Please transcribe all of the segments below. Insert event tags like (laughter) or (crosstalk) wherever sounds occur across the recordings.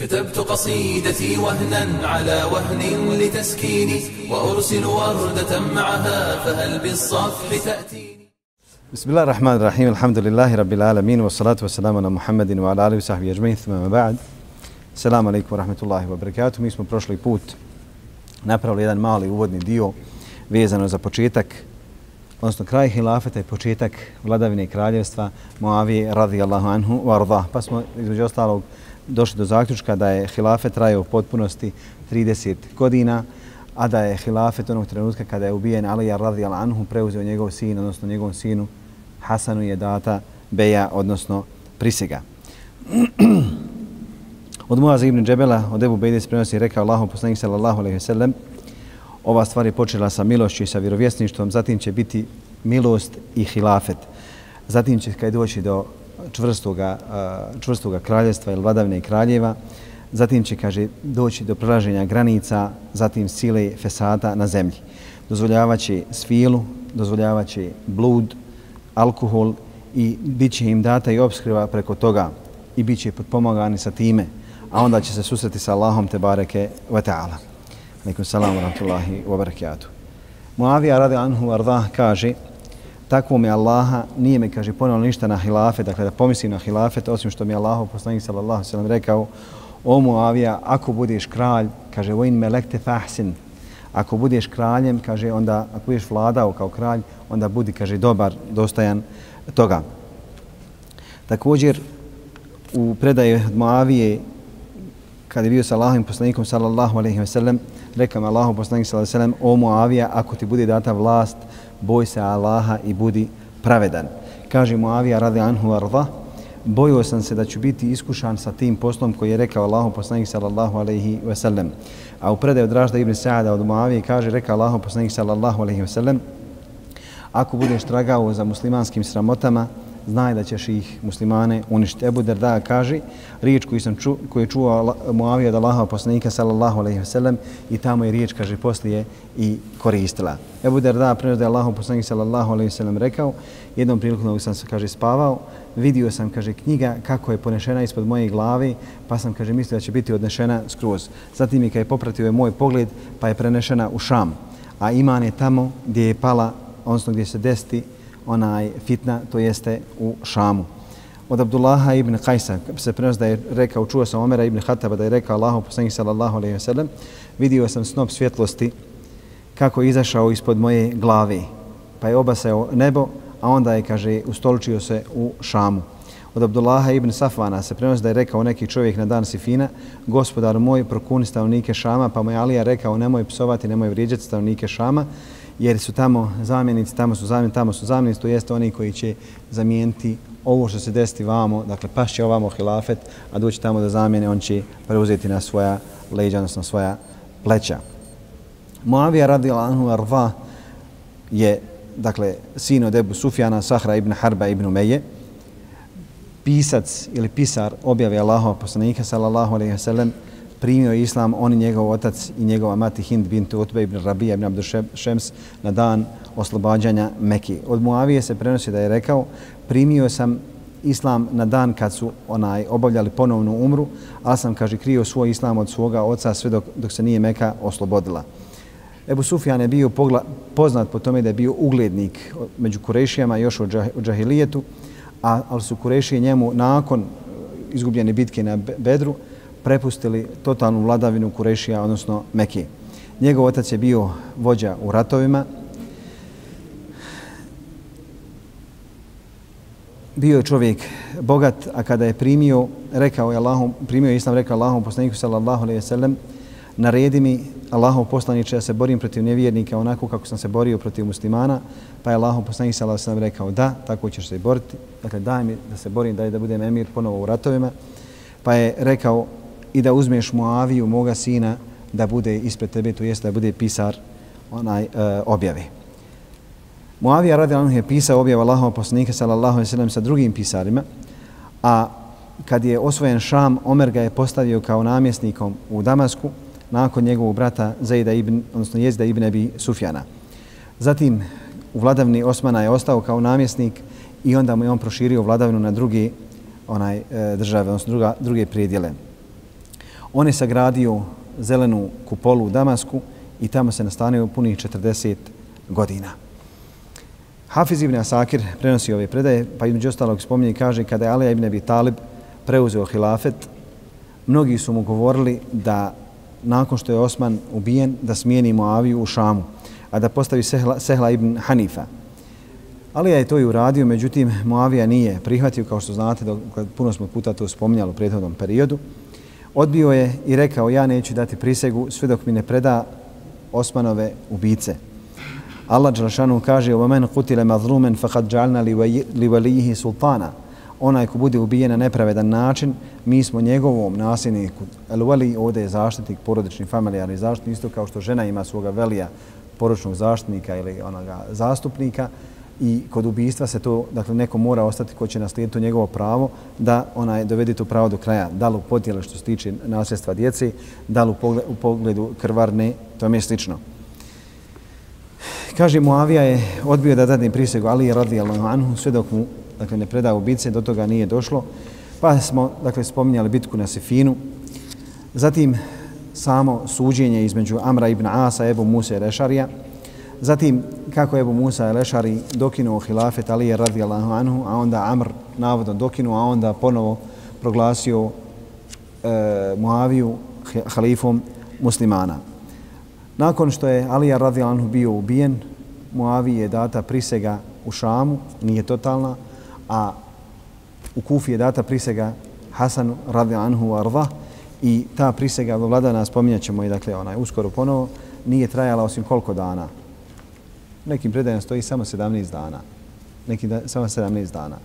كتبت قصيدتي وهنا على وهن لتسكيني وأرسل وردة معها فهل بالصفح تأتيني بسم الله الرحمن الرحيم الحمد لله رب العالمين والصلاة والسلام على محمد وعلى آله وصحبه أجمعين ثم بعد السلام عليكم ورحمة الله وبركاته mi smo prošli put napravili jedan mali uvodni dio vezano za početak odnosno kraj hilafeta i početak vladavine kraljevstva Muavije radijallahu anhu warda. Pa smo između ostalog došli do zaključka da je hilafet trajao u potpunosti 30 godina, a da je hilafet onog trenutka kada je ubijen Alija radijal anhu preuzeo njegov sin, odnosno njegovom sinu Hasanu je data beja, odnosno prisega. od Muaz ibn Džebela, od Ebu Bejdes prenosi rekao Allahom poslanik sallallahu alejhi ve sellem ova stvar je počela sa milošću i sa vjerovjesništvom, zatim će biti milost i hilafet. Zatim će kad doći do čvrstoga, čvrstoga kraljestva ili vladavine kraljeva, zatim će, kaže, doći do prelaženja granica, zatim sile fesada na zemlji. Dozvoljavaće svilu, dozvoljavaće blud, alkohol i bit će im data i obskriva preko toga i bit će potpomagani sa time, a onda će se susreti sa Allahom te bareke wa ta'ala. Alaikum salam wa rahmatullahi wa barakatuh. Muavija radi anhu arda kaže takvo mi Allaha nije me kaže ponovno ništa na hilafet, dakle da pomislim na hilafet osim što mi Allahu poslanik sallallahu sallam rekao o Muavija ako budeš kralj kaže vojn melekte fahsin ako budeš kraljem kaže onda ako budeš vladao kao kralj onda budi kaže dobar dostajan toga. Također u predaje Muavije kada je bio sa Allahovim poslanikom sallallahu alejhi ve sellem rekao mi Allahu poslanik sallallahu alejhi ve sellem o Muavija ako ti bude data vlast boj se Allaha i budi pravedan. Kaže Muavija radi anhu arda bojio sam se da ću biti iskušan sa tim poslom koji je rekao Allahu poslanik sallallahu alejhi ve sellem a u predaju Dražda ibn Sa'ada od Muavije kaže rekao Allahu poslanik sallallahu alejhi ve sellem ako budeš tragao za muslimanskim sramotama znaj da ćeš ih muslimane uništiti. Ebu Derda kaže riječ koju, sam ču, koju je čuo Muavija od Allaha poslanika sallallahu alaihi wa sallam i tamo je riječ, kaže, poslije i koristila. Ebu Derda prenosi da je Allaha poslanik sallallahu alaihi wa sallam rekao jednom prilikom sam se, kaže, spavao, vidio sam, kaže, knjiga kako je ponešena ispod moje glave, pa sam, kaže, mislio da će biti odnešena skroz. Zatim je kad je popratio je moj pogled, pa je prenešena u Šam. A iman je tamo gdje je pala, odnosno gdje se desiti onaj fitna, to jeste u Šamu. Od Abdullaha ibn Kajsa se prenosi da je rekao, čuo sam Omera ibn Hataba da je rekao Allahu poslanik sallallahu alejhi ve sellem, vidio sam snop svjetlosti kako je izašao ispod moje glave, pa je obasao nebo, a onda je, kaže, ustoličio se u Šamu. Od Abdullaha ibn Safvana se prenosi da je rekao neki čovjek na dan Sifina, gospodar moj, prokuni stavnike Šama, pa mu je Alija rekao, nemoj psovati, nemoj vrijeđati stavnike Šama, jer su tamo zamjenici, tamo su zamjenici, tamo su zamjenici, to jeste oni koji će zamijeniti ovo što se desiti vamo, dakle pašće ovamo hilafet, a doći tamo da zamijene, on će preuzeti na svoja leđa, odnosno svoja pleća. Muavija radi Anhu Arva je, dakle, sin od Ebu Sufjana, Sahra ibn Harba ibn Umeje, pisac ili pisar objave Allahova poslanika, sallallahu alaihi wa sallam, primio islam on i njegov otac i njegova mati Hind bint Utbe ibn Rabija ibn Abdu Šems na dan oslobađanja Meki. Od Muavije se prenosi da je rekao primio sam islam na dan kad su onaj obavljali ponovnu umru, ali sam, kaže, krio svoj islam od svoga oca sve dok, dok se nije Meka oslobodila. Ebu Sufjan je bio pogla, poznat po tome da je bio uglednik među Kurešijama još u džahilijetu, a, ali su Kurešije njemu nakon izgubljene bitke na Bedru, prepustili totalnu vladavinu Kurešija, odnosno Mekije. Njegov otac je bio vođa u ratovima. Bio je čovjek bogat, a kada je primio, rekao je Allahom, primio je Islam, rekao Allahom poslaniku sallallahu alaihi sallam, naredi mi Allahov poslaniče da se borim protiv nevjernika onako kako sam se borio protiv muslimana, pa je Allahov poslanik sallallahu alaihi sallam rekao da, tako ćeš se boriti. Dakle, daj mi da se borim, daj da budem emir ponovo u ratovima. Pa je rekao i da uzmeš Muaviju, moga sina, da bude ispred tebe, to jest da bude pisar onaj e, objave. Muavija radi Anhu je pisao objava Allahova poslanika sallallahu alaihi sallam sa drugim pisarima, a kad je osvojen Šam, Omer ga je postavio kao namjesnikom u Damasku nakon njegovog brata Zaida ibn, odnosno Jezda ibn Abi Sufjana. Zatim u vladavni Osmana je ostao kao namjesnik i onda mu je on proširio vladavinu na drugi onaj, e, države, odnosno druga, druge prijedjele. On je sagradio zelenu kupolu u Damasku i tamo se nastanio punih 40 godina. Hafiz ibn Asakir prenosi ove predaje, pa između ostalog spominje i kaže kada je Alija ibn Abi Talib preuzeo hilafet, mnogi su mu govorili da nakon što je Osman ubijen, da smijeni Muaviju u Šamu, a da postavi Sehla, Sehla ibn Hanifa. Alija je to i uradio, međutim Muavija nije prihvatio, kao što znate, dok, puno smo puta to spominjali u prethodnom periodu Odbio je i rekao ja neću dati prisegu sve dok mi ne preda Osmanove ubice. Allah Đelšanu kaže وَمَنْ قُتِلَ مَظْلُومًا فَقَدْ جَعَلْنَا لِوَلِيهِ sultana. Onaj ko bude ubijen na nepravedan način, mi smo njegovom nasljedniku. El vali ovdje je zaštitnik, porodični, familijarni zaštitnik, isto kao što žena ima svoga velija porodičnog zaštitnika ili onoga zastupnika i kod ubistva se to, dakle, neko mora ostati ko će naslijediti njegovo pravo da onaj dovedi to pravo do kraja. Da li u podjele što se tiče nasljedstva djece, da li u pogledu krvarne, to je slično. Kaže Muavija je odbio da dadne prisegu Ali je radijalno anhu sve dok mu dakle, ne predao ubice, do toga nije došlo. Pa smo dakle, spominjali bitku na Sefinu. Zatim samo suđenje između Amra ibn Asa, Ebu Musa i Rešarija. Zatim kako je Ebu Musa Elešari dokinuo hilafet Alije radijallahu anhu, a onda Amr navodno dokinuo, a onda ponovo proglasio e, Muaviju halifom muslimana. Nakon što je Alija radijalno bio ubijen, Muavi je data prisega u Šamu, nije totalna, a u Kufi je data prisega Hasan radijalno arva i ta prisega vladana, spominjat ćemo i dakle onaj uskoro ponovo, nije trajala osim koliko dana. Nekim predajem stoji samo 17 dana. Neki da, samo 17 dana.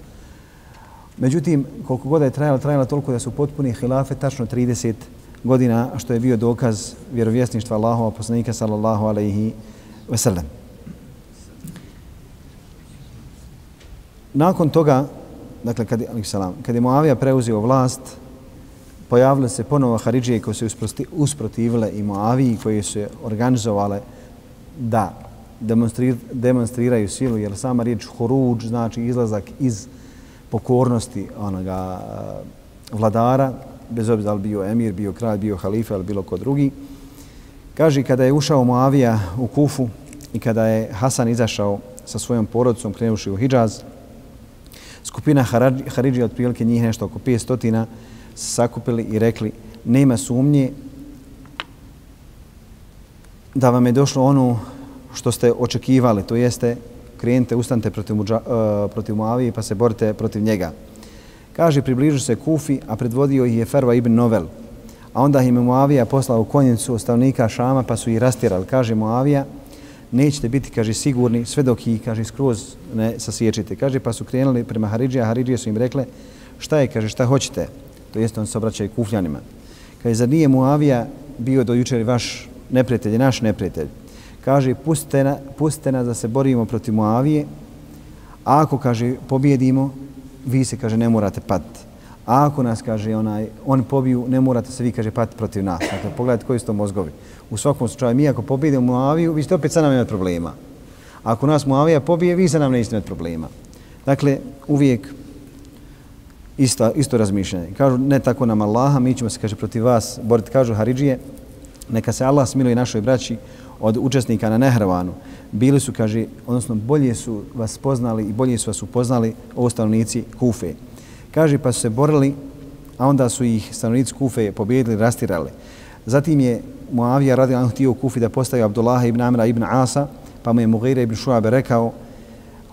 Međutim, koliko god je trajala, trajala toliko da su potpuni hilafe, tačno 30 godina, što je bio dokaz vjerovjesništva Allahova poslanika sallallahu alaihi ve sellem. Nakon toga, dakle, kad, salam, kad je Moavija preuzio vlast, pojavile se ponovo Haridžije koje su usprotivile i Moaviji koje su organizovale da demonstrir, demonstriraju silu, jer sama riječ huruđ znači izlazak iz pokornosti onoga vladara, bez obzira li bio emir, bio kralj, bio halifa ili bilo ko drugi. Kaže, kada je ušao Muavija u Kufu i kada je Hasan izašao sa svojom porodicom, krenuši u Hidžaz, skupina Haridži, otprilike njih nešto oko 500 sakupili i rekli, nema sumnje da vam je došlo ono što ste očekivali, to jeste krenite, ustanite protiv, uh, protiv Muavije pa se borite protiv njega. Kaže, približu se Kufi, a predvodio ih je Ferva ibn Novel. A onda im je Muavija poslao konjicu ostavnika Šama, pa su ih rastirali. Kaže Muavija, nećete biti, kaže, sigurni, sve dok ih, kaže, skroz ne sasječite. Kaže, pa su krenuli prema Haridžija, a Haridžije su im rekle, šta je, kaže, šta hoćete? To jeste, on se obraća i kufljanima. Kaže, zar nije Muavija bio do jučer vaš neprijatelj, naš neprijatelj? Kaže, pustite, na, pustite nas da se borimo protiv Muavije, a ako, kaže, pobjedimo, vi se, kaže, ne morate patiti. A ako nas, kaže, onaj, on pobiju, ne morate se vi, kaže, patiti protiv nas. Dakle, pogledajte koji su to mozgovi. U svakom slučaju, mi ako pobjedimo Muaviju, vi ćete opet sa nam imati problema. Ako nas Muavija pobije, vi sa nam ne imati problema. Dakle, uvijek isto, isto razmišljanje. Kažu, ne tako nam Allaha, mi ćemo se, kaže, protiv vas boriti. Kažu Haridžije, neka se Allah smiluje našoj braći od učesnika na Nehrvanu bili su, kaže, odnosno bolje su vas poznali i bolje su vas upoznali ovo stanovnici Kufe. Kaže, pa su se borili, a onda su ih stanovnici Kufe pobjedili, rastirali. Zatim je Muavija radio on htio u Kufi da postavi Abdullaha ibn Amra ibn Asa, pa mu je Mughira ibn Šuabe rekao,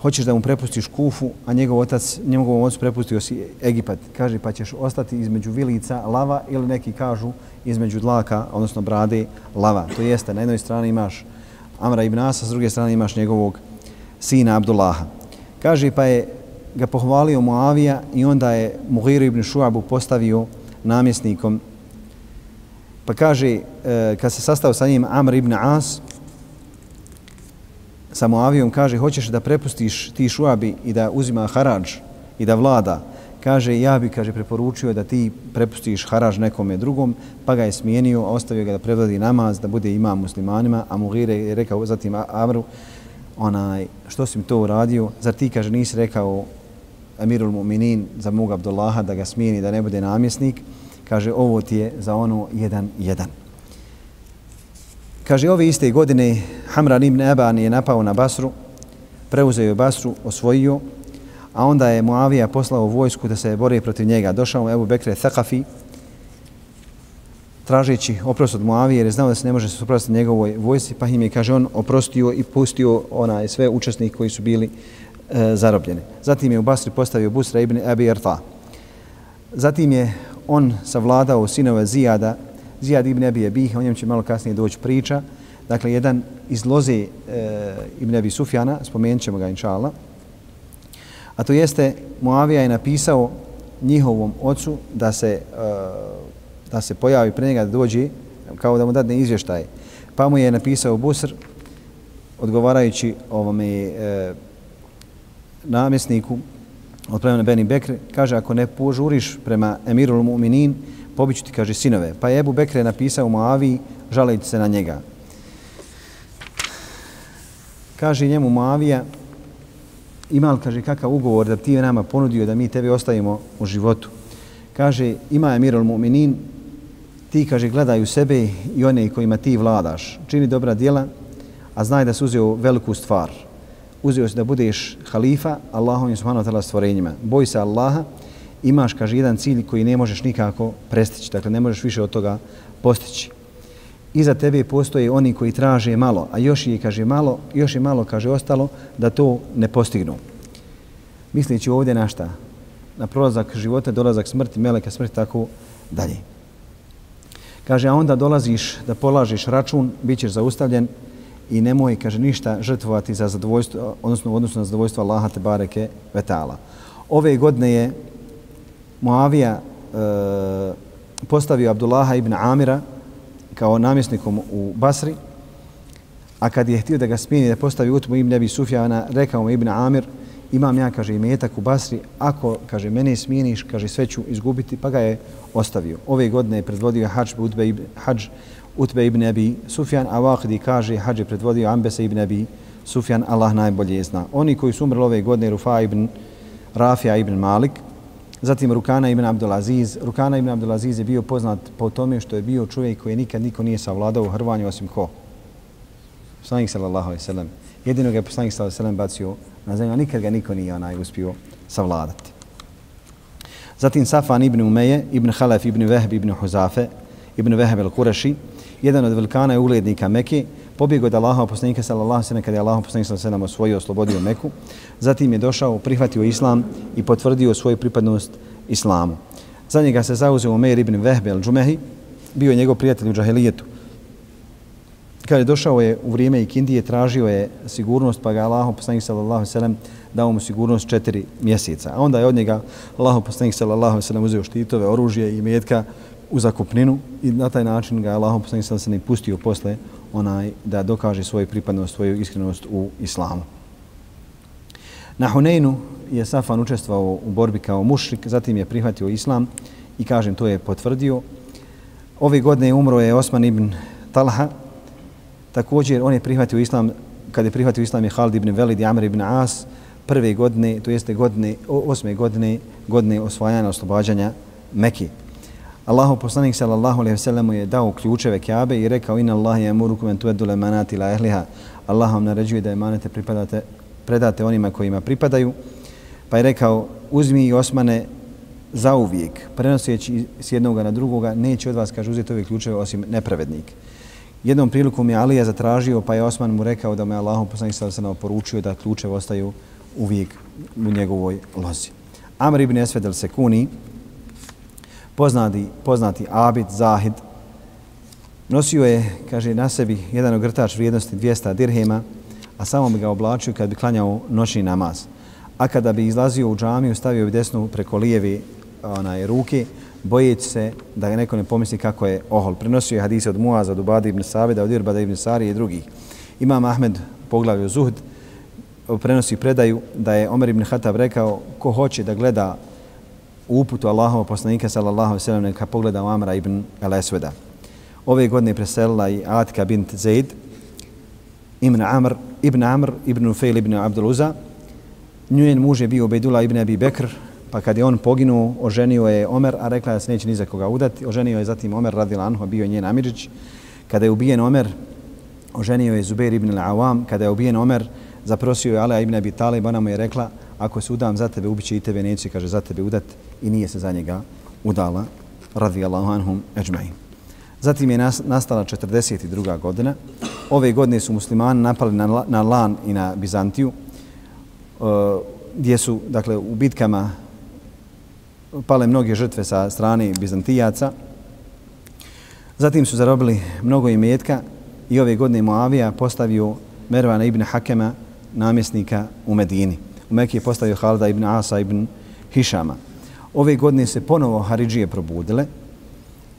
hoćeš da mu prepustiš Kufu, a njegov otac, njegovom ocu prepustio si Egipat. Kaže, pa ćeš ostati između vilica lava ili neki kažu između dlaka, odnosno brade lava. To jeste, na jednoj strani imaš Amra ibn Asa, s druge strane imaš njegovog sina Abdullaha. Kaže pa je ga pohvalio Muavija i onda je Mughiru ibn Šuabu postavio namjesnikom. Pa kaže, e, kad se sastao sa njim Amr ibn As, sa Muavijom, kaže, hoćeš da prepustiš ti Šuabi i da uzima harađ i da vlada, kaže, ja bi, kaže, preporučio da ti prepustiš haraž nekome drugom, pa ga je smijenio, ostavio ga da prevodi namaz, da bude imam muslimanima, a Mughire je rekao zatim Amru, onaj, što si mi to uradio, zar ti, kaže, nisi rekao Emirul Mu'minin za mog Abdullaha da ga smijeni, da ne bude namjesnik, kaže ovo ti je za ono jedan jedan. Kaže ove iste godine Hamran ibn Eban je napao na Basru, preuzeo je Basru, osvojio, a onda je Muavija poslao vojsku da se bori protiv njega. Došao Ebu Bekre Thakafi, tražeći oprost od Muavije jer je znao da se ne može suprostiti njegovoj vojsci, pa im je, kaže on, oprostio i pustio onaj sve učesnike koji su bili e, zarobljeni. Zatim je u Basri postavio Busra ibn Abi Erta. Zatim je on savladao sinove Zijada, Zijad ibn Abi Ebih, o njem će malo kasnije doći priča. Dakle, jedan iz loze e, ibn Abi Sufjana, spomenut ćemo ga inša Allah. A to jeste, Muavija je napisao njihovom ocu da se e, da se pojavi pre njega da dođe kao da mu dadne izvještaj. Pa mu je napisao Busr odgovarajući ovome e, namjesniku od plemena Beni Bekre, kaže ako ne požuriš prema Emirul Mu'minin, pobiću ti, kaže, sinove. Pa je Ebu Bekre napisao Moavi, žalajući se na njega. Kaže njemu Moavija, ima li, kaže, kakav ugovor da ti je nama ponudio da mi tebe ostavimo u životu? Kaže, ima Emirul Mu'minin, ti, kaže, gledaj u sebe i one kojima ti vladaš. Čini dobra djela, a znaj da si uzeo veliku stvar. Uzeo si da budeš halifa Allahom i subhanahu wa ta'ala stvorenjima. Boj se Allaha, imaš, kaže, jedan cilj koji ne možeš nikako prestići. Dakle, ne možeš više od toga postići. Iza tebe postoje oni koji traže malo, a još je, kaže, malo, još je malo, kaže, ostalo da to ne postignu. Misleći ovdje na šta? Na prolazak života, dolazak smrti, meleka smrti, tako dalje. Kaže, a onda dolaziš da polažeš račun, bit ćeš zaustavljen i nemoj, kaže, ništa žrtvovati za zadovoljstvo, odnosno odnosno na zadovoljstvo Allaha te bareke vetala. Ove godine je Muavija e, postavio Abdullaha ibn Amira kao namjesnikom u Basri, a kad je htio da ga smijeni da postavi Utmu ibn Abi Sufjana, rekao mu ibn Amir, imam ja, kaže, imetak u Basri, ako, kaže, mene smijeniš, kaže, sve ću izgubiti, pa ga je ostavio. Ove godine je predvodio hađ Utbe hađ Utbe ibn Abi Sufjan, a Vahdi kaže, hađ je predvodio Ambese ibn Abi Sufjan, Allah najbolje zna. Oni koji su umrli ove godine, Rufa ibn Rafija ibn Malik, zatim Rukana ibn Abdulaziz. Rukana ibn Abdulaziz je bio poznat po tome što je bio čovjek koji nikad niko nije savladao u hrvanju osim ko? Poslanik sallallahu alaihi sallam. Jedino ga je poslanik sallallahu alaihi sallam bacio na zemlju, a nikad ga niko nije onaj uspio savladati. Zatim Safan ibn Umeje, ibn Halef, ibn Vehb, ibn Huzafe, ibn Vehb el-Kureši, jedan od velikana i uglednika Mekke, pobjegao od Allaha poslanika sallallahu alejhi ve sellem kada je Allah poslanik sallallahu alejhi ve osvojio oslobodio Meku. Zatim je došao, prihvatio islam i potvrdio svoju pripadnost islamu. Za njega se zauzeo Umeir ibn Vehb el-Džumehi, bio je njegov prijatelj u džahilijetu. Kada je došao je u vrijeme Ikindije, tražio je sigurnost, pa ga Allah poslanik sallallahu alejhi ve sellem dao mu sigurnost četiri mjeseca. A onda je od njega Allah poslanik sallallahu alejhi ve sellem uzeo štitove, oružje i metka u zakupninu i na taj način ga Allah poslanik sallallahu alejhi pustio posle onaj da dokaže svoju pripadnost, svoju iskrenost u islamu. Na Huneinu je Safan učestvovao u borbi kao mušrik, zatim je prihvatio islam i kažem to je potvrdio. Ove godine umro je Osman ibn Talha, također on je prihvatio islam, kad je prihvatio islam je Khalid ibn Velid i Amr ibn As, prve godine, to jeste godine, osme godine, godine osvajanja oslobađanja Mekke. Allahu poslanik sallallahu alejhi ve sellem je dao ključeve Kabe i rekao inna Allaha yamurukum an tu'addu al-amanat ila ahliha. Allah vam naređuje da emanete pripadate predate onima kojima pripadaju. Pa je rekao uzmi i Osmane za uvijek, prenoseći s jednoga na drugoga, neće od vas, kaže, uzeti ove ključeve osim nepravednik. Jednom prilikom je Alija zatražio, pa je Osman mu rekao da me Allahom poslanik sallallahu alejhi ve poručio da ključeve ostaju uvijek u njegovoj lozi. Amr ibn Esved al-Sekuni, poznati, poznati Abid, Zahid, nosio je, kaže, na sebi jedan ogrtač vrijednosti 200 dirhema, a samo bi ga oblačio kad bi klanjao noćni namaz. A kada bi izlazio u džamiju, stavio bi desnu preko lijevi onaj, ruke, bojeći se da ga neko ne pomisli kako je ohol. Prenosio je hadise od Muaza, od Ubadi ibn Sabida, od Irbada ibn Sari i drugih. Imam Ahmed poglavio Zuhd, prenosi predaju da je Omer ibn Hatab rekao ko hoće da gleda uputu Allahova poslanika sallallahu alejhi ve sellem neka pogleda Amra ibn al-Aswada. Ove godine preselila i Atka bint Zaid ibn Amr ibn Amr ibn Ufejl ibn Abdul Uza. Njen muž je bio Ubejdula ibn Abi Bekr, pa kad je on poginuo, oženio je Omer, a rekla je da se neće ni za koga udati. Oženio je zatim Omer radil Anho, bio je njen Amidžić. Kada je ubijen Omer, oženio je Zubair ibn al-Awam. Kada je ubijen Omer, zaprosio je Ala ibn Abi Talib, ona mu je rekla, ako se udam za tebe, ubiće i tebe, neće, kaže, za tebe udat. I nije se za njega udala, radi Allahu anhum ajma'in. Zatim je nastala 42. godina. Ove godine su muslimani napali na, na Lan i na Bizantiju, uh, gdje su, dakle, u bitkama pale mnoge žrtve sa strane Bizantijaca. Zatim su zarobili mnogo imetka i ove godine Moavija postavio Mervana ibn Hakema, namjesnika u Medini. U je postavio Halida ibn Asa ibn Hišama. Ove godine se ponovo Haridžije probudile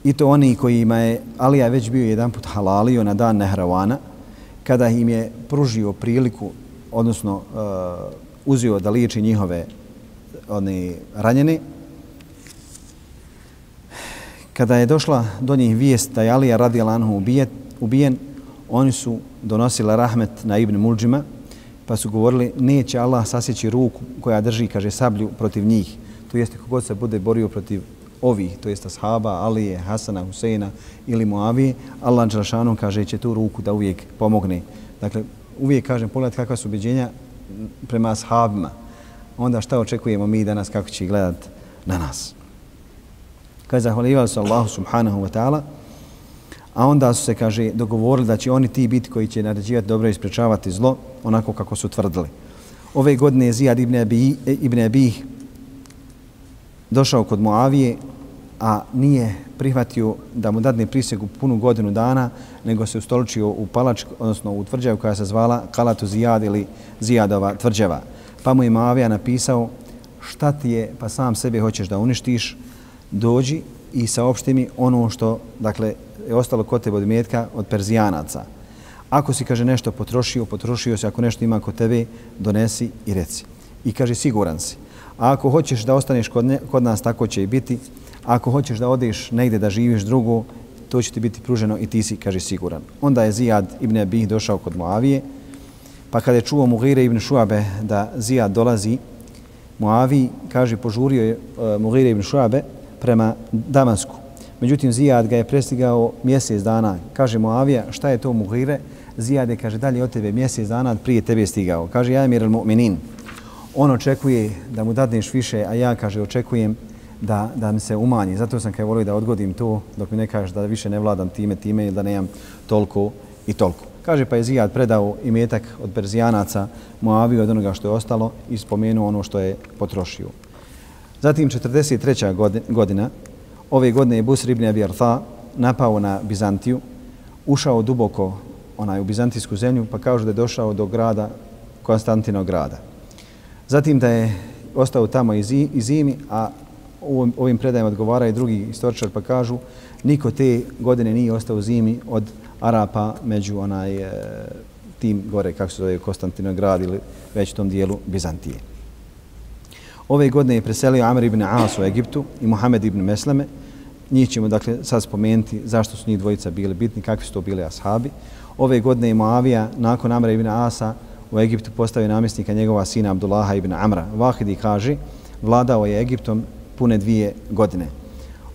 i to oni kojima je Alija već bio jedan put halalio na dan Nehravana, kada im je pružio priliku, odnosno uh, uzio da liječi njihove oni ranjeni, kada je došla do njih vijest da je Alija radi Lanhu ubijen, ubijen, oni su donosila rahmet na Ibn Mulđima, pa su govorili neće Allah sasjeći ruku koja drži, kaže, sablju protiv njih. To jeste kogod se bude borio protiv ovih, to jeste ashaba, Alije, Hasana, Huseina ili Moavije, Allah Đelšanu kaže će tu ruku da uvijek pomogne. Dakle, uvijek kažem, pogledajte kakva su ubeđenja prema ashabima. Onda šta očekujemo mi danas, kako će gledat na nas. Kad zahvalivali su Allahu subhanahu wa ta'ala, a onda su se, kaže, dogovorili da će oni ti biti koji će naređivati dobro i isprečavati zlo, onako kako su tvrdili. Ove godine je Zijad ibn Abi, ibn Abi došao kod Moavije, a nije prihvatio da mu dadne prisegu punu godinu dana, nego se ustoličio u palač, odnosno u tvrđavu koja se zvala Kalatu Zijad ili Zijadova tvrđava. Pa mu je Moavija napisao šta ti je, pa sam sebe hoćeš da uništiš, dođi i saopšti mi ono što dakle, je ostalo kod tebe od metka od Perzijanaca. Ako si, kaže, nešto potrošio, potrošio se, ako nešto ima kod tebe, donesi i reci. I kaže, siguran si. A ako hoćeš da ostaneš kod, ne, kod nas, tako će i biti. A ako hoćeš da odeš negdje da živiš drugo, to će ti biti pruženo i ti si, kaže, siguran. Onda je Zijad ibn Abih došao kod Moavije, pa kada je čuo Mugire ibn Šuabe da Zijad dolazi Moavi, kaže, požurio je e, uh, Mugire ibn Šuabe prema Damasku. Međutim, Zijad ga je prestigao mjesec dana. Kaže Moavija, šta je to Muhire? Zijad je, kaže, dalje od tebe mjesec dana prije tebe je stigao. Kaže, ja je mir mu'minin. On očekuje da mu dadneš više, a ja, kaže, očekujem da, da mi se umanji. Zato sam kaj volio da odgodim to, dok mi ne kažeš da više ne vladam time, time ili da nemam toliko i toliko. Kaže, pa je Zijad predao imetak od Perzijanaca Moaviju od onoga što je ostalo i spomenuo ono što je potrošio. Zatim 43. godina, ove godine je Busr ibn Abi Artha napao na Bizantiju, ušao duboko onaj, u Bizantijsku zemlju, pa kažu da je došao do grada, Konstantinog grada. Zatim da je ostao tamo i zimi, a u ovim predajama odgovara i drugi istoričar, pa kažu niko te godine nije ostao zimi od Arapa među onaj e, tim gore, kako se zove, Konstantinograd ili već u tom dijelu Bizantije. Ove godine je preselio Amr ibn As u Egiptu i Muhammed ibn Mesleme. Njih ćemo dakle sad spomenuti zašto su njih dvojica bili bitni, kakvi su to bili ashabi. Ove godine je Moavija nakon Amra ibn Asa u Egiptu postavio namjesnika njegova sina Abdullaha ibn Amra. Vahidi kaže, vladao je Egiptom pune dvije godine.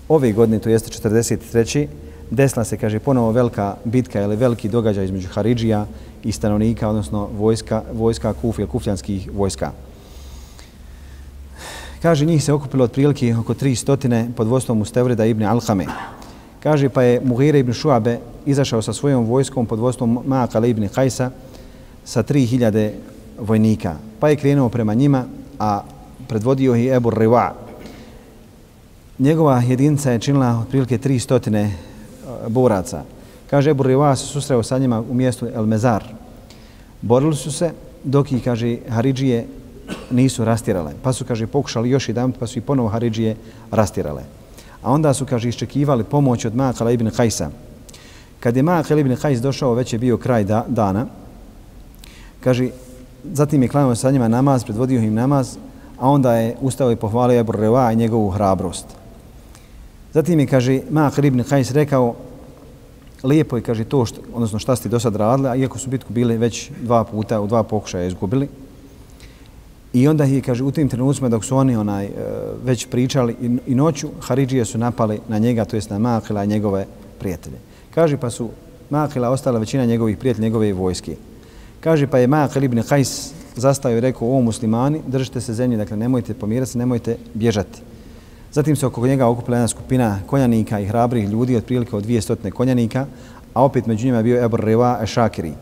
Ove godine, to jeste 43. desila se, kaže, ponovo velika bitka ili veliki događaj između Haridžija i stanovnika, odnosno vojska, vojska Kufi ili kufljanskih vojska. Kaže, njih se okupilo otprilike oko 300 pod vodstvom Mustevreda ibn Alhame. Kaže, pa je Mughira ibn Šuabe izašao sa svojom vojskom pod vodstvom Maakala ibn Kajsa sa 3000 vojnika. Pa je krenuo prema njima, a predvodio je Ebu Riva. Njegova jedinca je činila otprilike 300 e, boraca. Kaže, Ebu Riva se susreo sa njima u mjestu El Mezar. Borili su se, dok ih, kaže, Haridžije nisu rastirale. Pa su, kaže, pokušali još jedan, pa su i ponovo Haridžije rastirale. A onda su, kaže, iščekivali pomoć od Makala ibn Hajsa. Kad je Makal ibn Hajs došao, već je bio kraj da, dana, kaže, zatim je klanio sa njima namaz, predvodio im namaz, a onda je ustao i pohvalio Ebu Reva i njegovu hrabrost. Zatim je, kaže, Makal ibn Hajs rekao, lijepo je, kaže, to, što, odnosno šta ste do sad radili, a iako su bitku bili već dva puta, u dva pokušaja izgubili, I onda je, kaže, u tim trenucima dok su oni onaj, e, već pričali i, i noću, Haridžije su napali na njega, to jest na Makila i njegove prijatelje. Kaže, pa su Makila ostala većina njegovih prijatelja, njegove vojske. Kaže, pa je Makil ibn Hajs zastao i rekao, o muslimani, držite se zemlje, dakle, nemojte pomirati se, nemojte bježati. Zatim se oko njega okupila jedna skupina konjanika i hrabrih ljudi, otprilike od 200 konjanika, a opet među njima je bio Ebor Reva Ešakiri.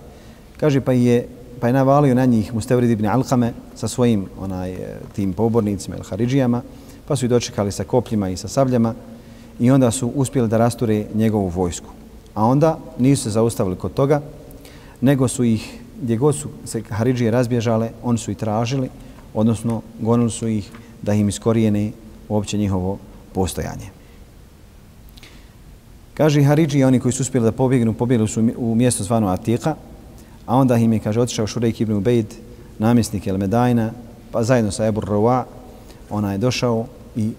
Kaže, pa je, pa je navalio na njih Mustevrid ibn Alkame sa svojim onaj, e, tim pobornicima ili Haridžijama, pa su i dočekali sa kopljima i sa sabljama i onda su uspjeli da rasture njegovu vojsku. A onda nisu se zaustavili kod toga, nego su ih, gdje god su se Haridžije razbježale, oni su ih tražili, odnosno gonili su ih da im iskorijene uopće njihovo postojanje. Kaže Haridži, oni koji su uspjeli da pobjegnu, pobjegli su u mjesto zvano Atika, a onda im je, kaže, otišao Šurejk ibn Ubejd, namjesnik El Medajna, pa zajedno sa Ebur Rova, ona je došao i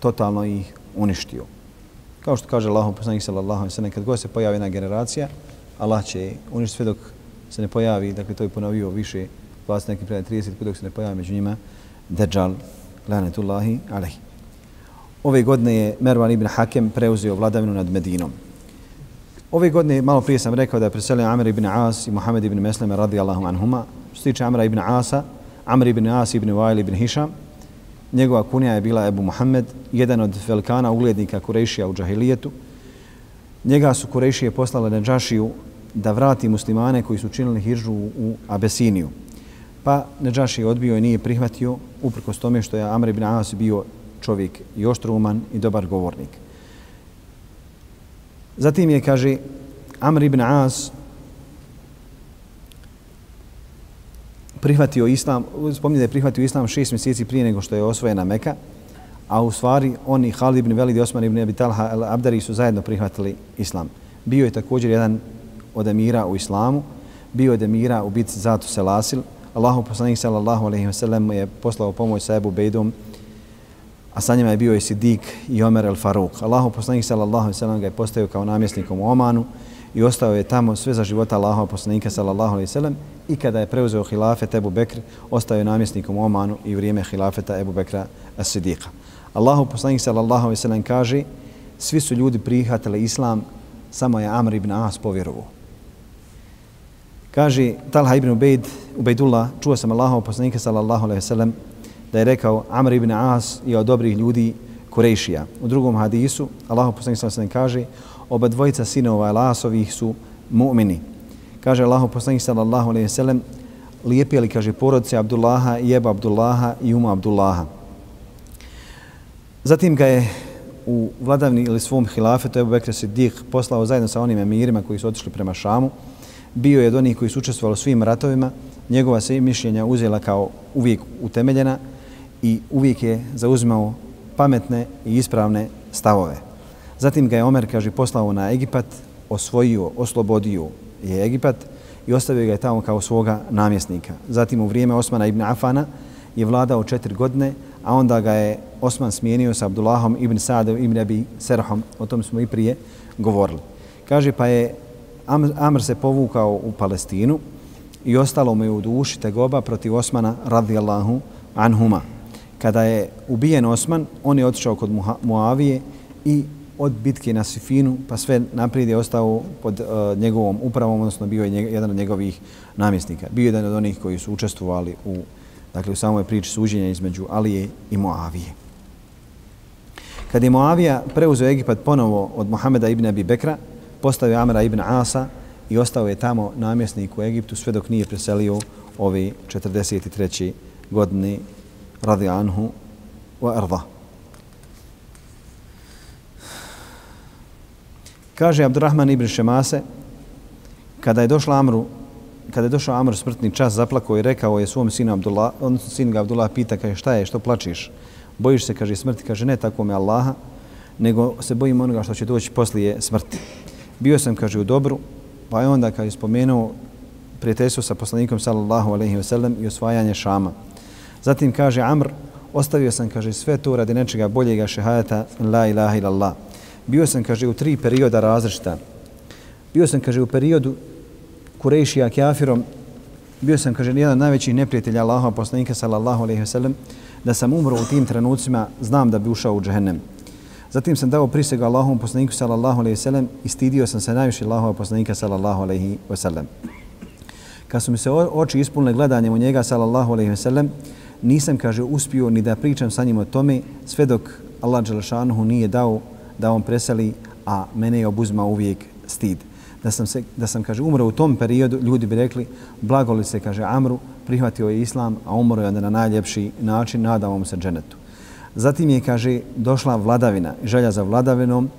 totalno ih uništio. Kao što kaže Allah, poslanik sallallahu alaihi sallam, kad god se pojavi jedna generacija, Allah će uništiti sve dok se ne pojavi, dakle to je ponovio više, 20 nekim predaj 30, dok se ne pojavi među njima, Dejjal, lanetullahi alaihi. Ove godine je Mervan ibn Hakem preuzeo vladavinu nad Medinom. Ove godine, malo prije sam rekao da je preselio Amr ibn As i Muhammed ibn Mesleme radijallahu anhuma. Što se tiče Amra ibn Asa, Amr ibn As ibn Wail ibn Hisham, njegova kunija je bila Ebu Muhammed, jedan od velikana uglednika Kurešija u džahilijetu. Njega su Kurešije poslale na Džašiju da vrati muslimane koji su činili hiržu u Abesiniju. Pa Neđaši je odbio i nije prihvatio, uprkos tome što je Amr ibn As bio čovjek i oštruman i dobar govornik. Zatim je, kaže, Amr ibn As prihvatio islam, spominje da je prihvatio islam šest mjeseci prije nego što je osvojena Meka, a u stvari oni, Halid ibn Velid i Osman ibn Abi Talha al-Abdari su zajedno prihvatili islam. Bio je također jedan od emira u islamu, bio je emira u bitci Zatu Selasil, Allahu poslanik sallallahu alejhi ve sellem je poslao pomoć sa Ebu Bejdom, a sa njima je bio i Sidik i Omer el Faruk. Allahu poslanik sallallahu alejhi ve sellem ga je postavio kao namjesnikom u Omanu i ostao je tamo sve za života Allahu poslanika sallallahu alejhi ve sellem i kada je preuzeo hilafet Ebu Bekr, ostao je namjesnikom u Omanu i vrijeme hilafeta Ebu Bekra as-Sidika. Allahu poslanik sallallahu alejhi ve sellem kaže: Svi su ljudi prihvatili islam, samo je Amr ibn As povjerovao. Kaže Talha ibn Ubejd, Ubejdullah, čuo sam Allahov poslanika sallallahu alejhi ve sellem da je rekao Amr ibn As je od dobrih ljudi Kurejšija. U drugom hadisu Allah poslanik sallallahu alejhi ve sellem kaže oba dvojica sinova Elasovih su mu'mini. Kaže Allah poslanik sallallahu alejhi ve sellem lijepi li kaže porodice Abdullaha Jeba Abdullaha i Uma Abdullaha. Zatim ga je u vladavni ili svom hilafetu Ebu Bekr Siddiq poslao zajedno sa onim emirima koji su otišli prema Šamu bio je od onih koji su učestvovali u svim ratovima, njegova se mišljenja uzela kao uvijek utemeljena i uvijek je zauzimao pametne i ispravne stavove. Zatim ga je Omer, kaže, poslao na Egipat, osvojio, oslobodio je Egipat i ostavio ga je tamo kao svoga namjesnika. Zatim u vrijeme Osmana ibn Afana je vladao četiri godine, a onda ga je Osman smijenio sa Abdullahom ibn Sadom ibn Abi Serhom, o tom smo i prije govorili. Kaže, pa je Amr se povukao u Palestinu i ostalo mu je u duši tegoba protiv Osmana radijallahu anhuma. Kada je ubijen Osman, on je otišao kod Muavije i od bitke na Sifinu, pa sve naprijed je ostao pod uh, njegovom upravom, odnosno bio je njeg, jedan od njegovih namjesnika. Bio je jedan od onih koji su učestvovali u, dakle, u samoj priči suđenja između Alije i Muavije. Kad je Muavija preuzeo Egipat ponovo od Mohameda ibn Abi Bekra, postavio Amra ibn Asa i ostao je tamo namjesnik u Egiptu sve dok nije preselio ove 43. godine radi anhu wa arda. Kaže Abdurrahman ibn Šemase, kada je došla Amru, kada je došao Amr smrtni čas, zaplakao i rekao je svom sinu Abdullah, odnosno sin ga Abdullah pita, kaže šta je, što plačiš? Bojiš se, kaže smrti, kaže ne tako me Allaha, nego se bojim onoga što će doći poslije smrti bio sam, kaže, u dobru, pa je onda, kaže, spomenuo prijateljstvo sa poslanikom, sallallahu alaihi wa sallam, i osvajanje šama. Zatim, kaže, Amr, ostavio sam, kaže, sve to radi nečega boljega šehajata, la ilaha illallah. Bio sam, kaže, u tri perioda različita. Bio sam, kaže, u periodu Kurejšija kjafirom bio sam, kaže, jedan od najvećih neprijatelja Allaha poslanika sallallahu alejhi ve sellem, da sam umro u tim trenucima, znam da bi ušao u džehennem. Zatim sam dao prisegu Allahom poslaniku sallallahu alejhi ve sellem i stidio sam se najviše Allahova poslanika sallallahu alejhi ve sellem. Kad su mi se oči ispunile gledanjem u njega sallallahu alejhi ve sellem, nisam kaže uspio ni da pričam sa njim o tome sve dok Allah Đelešanuhu nije dao da on preseli, a mene je obuzma uvijek stid da sam, se, da sam kaže, umro u tom periodu, ljudi bi rekli, blago li se, kaže, Amru, prihvatio je Islam, a umro je onda na najljepši način, nadao mu se dženetu. Zatim je, kaže, došla vladavina, želja za vladavinom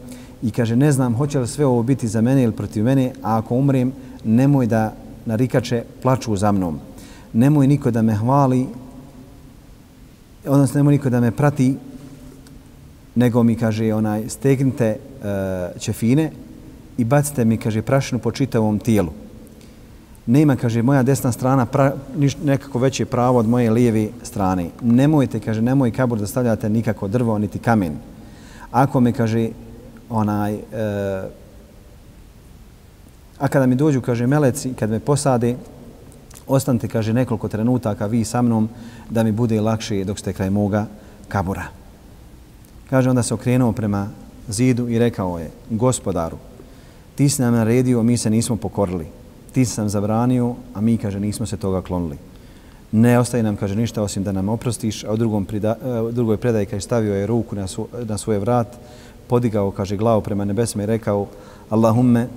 i kaže, ne znam, hoće li sve ovo biti za mene ili protiv mene, a ako umrem, nemoj da narikače plaču za mnom. Nemoj niko da me hvali, odnosno nemoj niko da me prati, nego mi, kaže, onaj, stegnite uh, ćefine, i bacite mi, kaže, prašinu po čitavom tijelu. Nema, kaže, moja desna strana pra, niš, nekako veće pravo od moje lijeve strane. Nemojte, kaže, nemoj kabur da stavljate nikako drvo, niti kamen. Ako mi, kaže, onaj, uh, a kada mi dođu, kaže, meleci, kad me posade, ostanite, kaže, nekoliko trenutaka vi sa mnom da mi bude lakše dok ste kraj moga kabura. Kaže, onda se okrenuo prema zidu i rekao je, gospodaru, ti si nam naredio, mi se nismo pokorili. Ti si nam zabranio, a mi, kaže, nismo se toga klonili. Ne ostaje nam, kaže, ništa osim da nam oprostiš, a u drugom prida, e, drugoj predaji, kaže, stavio je ruku na, svo, na svoje vrat, podigao, kaže, glavu prema nebesima i rekao, Allahumme,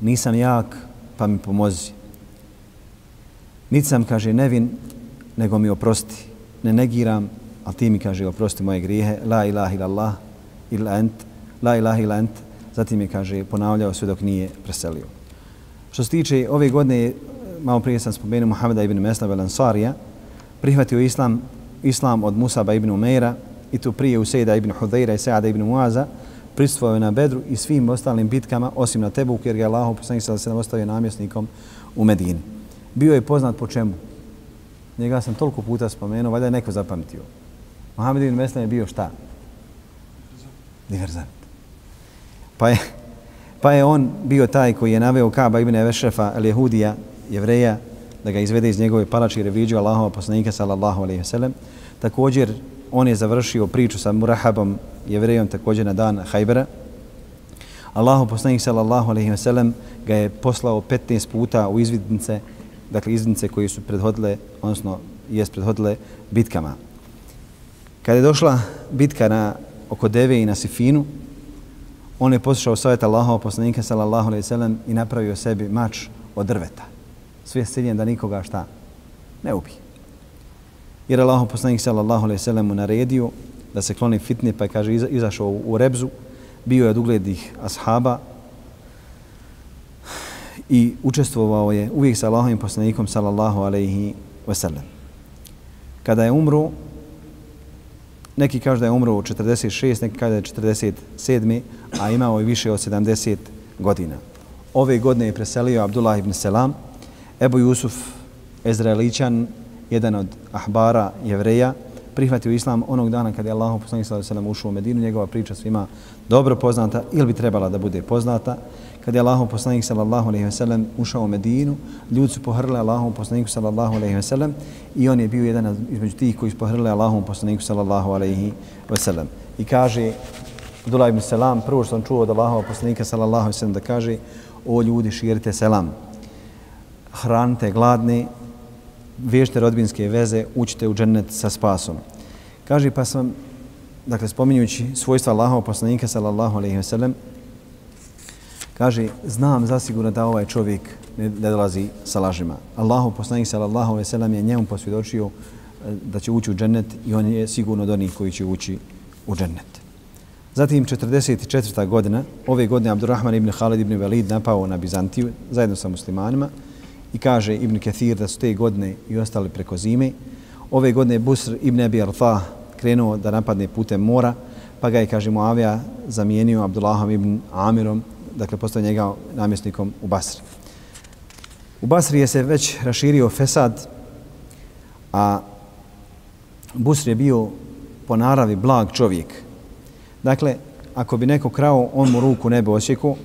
nisam jak, pa mi pomozi. Niti sam, kaže, nevin, nego mi oprosti. Ne negiram, ali ti mi, kaže, oprosti moje grijehe. La ilaha illallah, illa ent, la ilaha illa ent, Zatim je, kaže, ponavljao sve dok nije preselio. Što se tiče ove godine, malo prije sam spomenuo Muhammeda ibn Meslava Lansarija, prihvatio islam, islam od Musaba ibn Umeira i tu prije Usejda ibn Hudejra i Seada ibn Muaza, pristvojio na Bedru i svim ostalim bitkama, osim na Tebuku, jer ga je Allah poslanik sada se ostavio namjesnikom u Medini. Bio je poznat po čemu? Njega sam toliko puta spomenuo, valjda je neko zapamtio. Mohamed ibn Meslav je bio šta? Diverzant. Pa je, pa je on bio taj koji je naveo Kaba ibn Evešefa, jehudija, jevreja, da ga izvede iz njegove palače i reviđu Allahova poslanika, sallallahu alaihi wasallam. Također, on je završio priču sa Murahabom, jevrejom, također na dan Hajbera. Allahu poslanik, sallallahu alaihi wasallam, ga je poslao 15 puta u izvidnice, dakle iznice koji su prethodile, odnosno jest prethodile bitkama. Kada je došla bitka na oko Deve i na Sifinu, on je poslušao savjet Allahova poslanika sallallahu alejhi ve sellem i napravio sebi mač od drveta. Sve s ciljem da nikoga šta ne ubi. Jer Allahov poslanik sallallahu alejhi ve sellem mu naredio da se kloni fitne, pa je kaže izašao u Rebzu, bio je od uglednih ashaba i učestvovao je uvijek sa Allahovim poslanikom sallallahu alejhi ve sellem. Kada je umro, Neki kažu da je umro u 46, neki kažu da je 47, a imao je više od 70 godina. Ove godine je preselio Abdullah ibn Selam, Ebu Jusuf, Ezraelićan, jedan od ahbara jevreja, prihvatio islam onog dana kad je Allah poslanik sallallahu alejhi ve ušao u Medinu, njegova priča svima dobro poznata ili bi trebala da bude poznata. Kad je Allah poslanik sallallahu alejhi ve sellem ušao u Medinu, ljudi su pohrlili Allahom poslaniku sallallahu alejhi ve sellem i on je bio jedan između tih koji su pohrlili Allahom poslaniku sallallahu alejhi ve sellem. I kaže Abdullah ibn Selam, prvo što sam čuo od Allahova poslanika sallallahu alejhi ve sellem da kaže o ljudi širite selam. Hranite gladne, vežite rodbinske veze, učite u džennet sa spasom. Kaže, pa sam, dakle, spominjući svojstva Allahov poslanika, sallallahu alaihi wa sallam, kaže, znam zasigurno da ovaj čovjek ne, ne dolazi sa lažima. Allahov poslanik, sallallahu alaihi wa sallam, je njemu posvjedočio eh, da će ući u džennet i on je sigurno od onih koji će ući u džennet. Zatim, 44. godina, ove godine Abdurrahman ibn Khalid ibn Velid napao na Bizantiju zajedno sa muslimanima, i kaže Ibn Kathir da su te godine i ostali preko zime. Ove godine Busr ibn Abi Arfa krenuo da napadne putem mora, pa ga je, kaže Muavija, zamijenio Abdullahom ibn Amirom, dakle postao njega namjesnikom u Basri. U Basri je se već raširio Fesad, a Busr je bio po naravi blag čovjek. Dakle, ako bi neko krao, on mu ruku ne bi osjekao,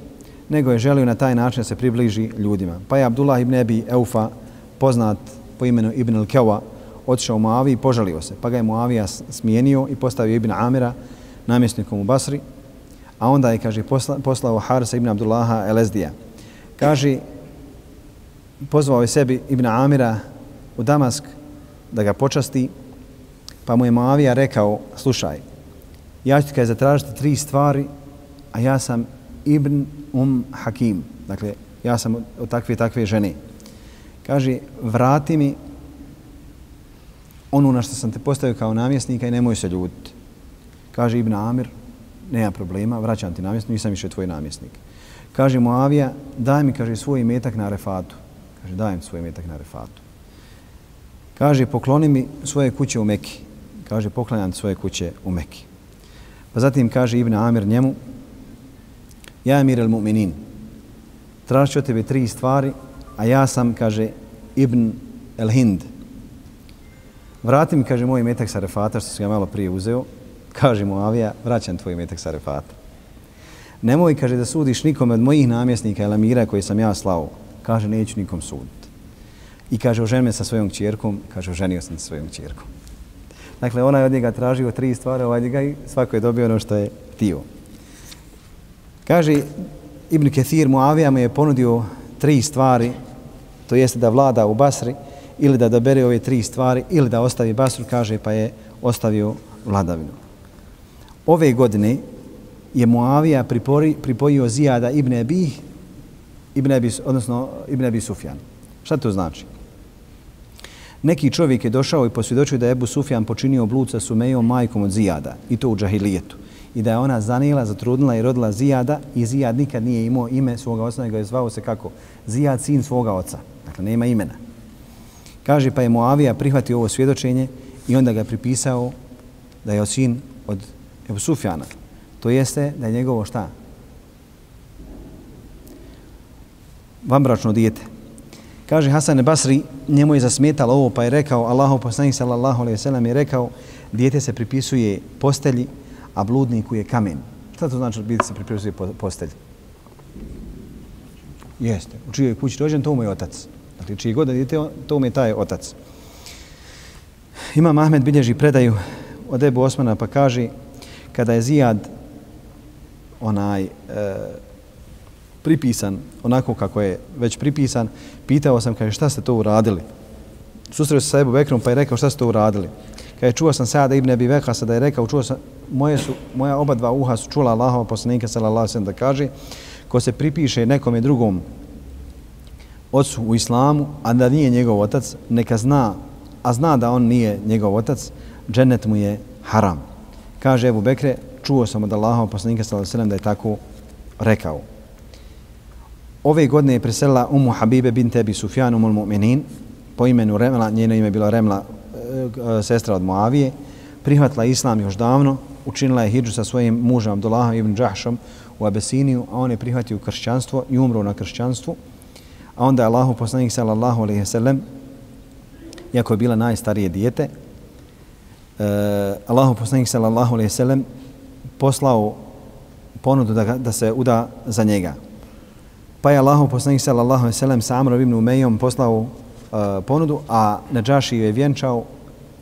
nego je želio na taj način da se približi ljudima. Pa je Abdullah ibn Ebi Eufa poznat po imenu Ibn al-Kewa, otišao u Muavi i požalio se. Pa ga je Muavija smijenio i postavio Ibn Amira namjesnikom u Basri, a onda je, kaže, posla, poslao Harsa ibn Abdullaha Elezdija. Kaže, pozvao je sebi Ibn Amira u Damask da ga počasti, pa mu je Muavija rekao, slušaj, ja ću ti kaj zatražiti tri stvari, a ja sam Ibn Um Hakim, dakle, ja sam od takve takve žene. Kaže, vrati mi ono na što sam te postavio kao namjesnika i nemoj se ljutiti. Kaže Ibn Amir, nema problema, vraćam ti namjesnik, nisam više tvoj namjesnik. Kaže Muavija, daj mi, kaže, svoj metak na refatu. Kaže, dajem svoj metak na refatu. Kaže, pokloni mi svoje kuće u Meki. Kaže, poklanjam svoje kuće u Meki. Pa zatim kaže Ibn Amir njemu, ja Amir al mu'minin, tražit ću tebe tri stvari, a ja sam, kaže, Ibn el Hind. Vrati mi, kaže, moj metak sa refata, što sam ga malo prije uzeo. Kaže mu Avija, vraćam tvoj metak sa refata. Nemoj, kaže, da sudiš nikome od mojih namjesnika ili amira koji sam ja slao. Kaže, neću nikom suditi. I kaže, oženi me sa svojom čjerkom. Kaže, oženio sam sa svojom čjerkom. Dakle, ona je od njega tražio tri stvari, ovaj njega i svako je dobio ono što je tio. Kaže, Ibn Kathir, Muavija mu je ponudio tri stvari, to jeste da vlada u Basri, ili da dobere ove tri stvari, ili da ostavi Basru, kaže, pa je ostavio vladavinu. Ove godine je Muavija pripori, pripojio Zijada ibn Abi, ibn Abi, odnosno ibn Abi Sufjan. Šta to znači? Neki čovjek je došao i posvjedočio da je Ebu Sufjan počinio blud sa Sumejom majkom od Zijada i to u džahilijetu. I da je ona zanijela, zatrudnila i rodila Zijada i Zijad nikad nije imao ime svoga oca, nego je zvao se kako? Zijad, sin svoga oca. Dakle, nema imena. Kaže, pa je Moavija prihvatio ovo svjedočenje i onda ga pripisao da je sin od Ebu Sufjana. To jeste da je njegovo šta? Vambračno dijete. Kaže Hasan Basri, njemu je zasmetalo ovo pa je rekao, Allahu poslanik sallallahu alejhi ve sellem je rekao, dijete se pripisuje postelji, a bludniku je kamen. Šta to znači biti se pripisuje postelj? Jeste. U čijoj kući rođen, to mu je otac. Dakle, čiji god da dijete, to mu je taj otac. Ima Ahmed bilježi predaju od Ebu Osmana pa kaže, kada je Zijad onaj e, pripisan onako kako je već pripisan, pitao sam kaže šta ste to uradili. Susreo se sa Ebu Bekrom pa je rekao šta ste to uradili. Kaže čuo sam Sada ibn Abi Vekasa da je rekao čuo sam moje su moja oba dva uha su čula Allahova poslanika sallallahu alejhi da kaže ko se pripiše nekom drugom ocu u islamu, a da nije njegov otac, neka zna, a zna da on nije njegov otac, džennet mu je haram. Kaže Ebu Bekre, čuo sam od Allahova poslanika sallallahu alejhi da je tako rekao. Ove godine je preselila Umu Habibe bin Tebi Sufjan umul mu'minin, po imenu Remla, njeno ime je bilo Remla, E, sestra od Moavije, prihvatila islam još davno, učinila je hijđu sa svojim mužem Abdullahom ibn Džahšom u Abesiniju, a on je prihvatio kršćanstvo i umro na kršćanstvu. A onda je Allahu poslanik sallallahu alejhi ve sellem iako je bila najstarije dijete, e, Allahu poslanik sallallahu alejhi ve sellem poslao ponudu da, da se uda za njega. Pa je Allahu poslanik sallallahu alejhi ve sellem sa Amrom ibn Umejom poslao e, ponudu, a Nadžaši je vjenčao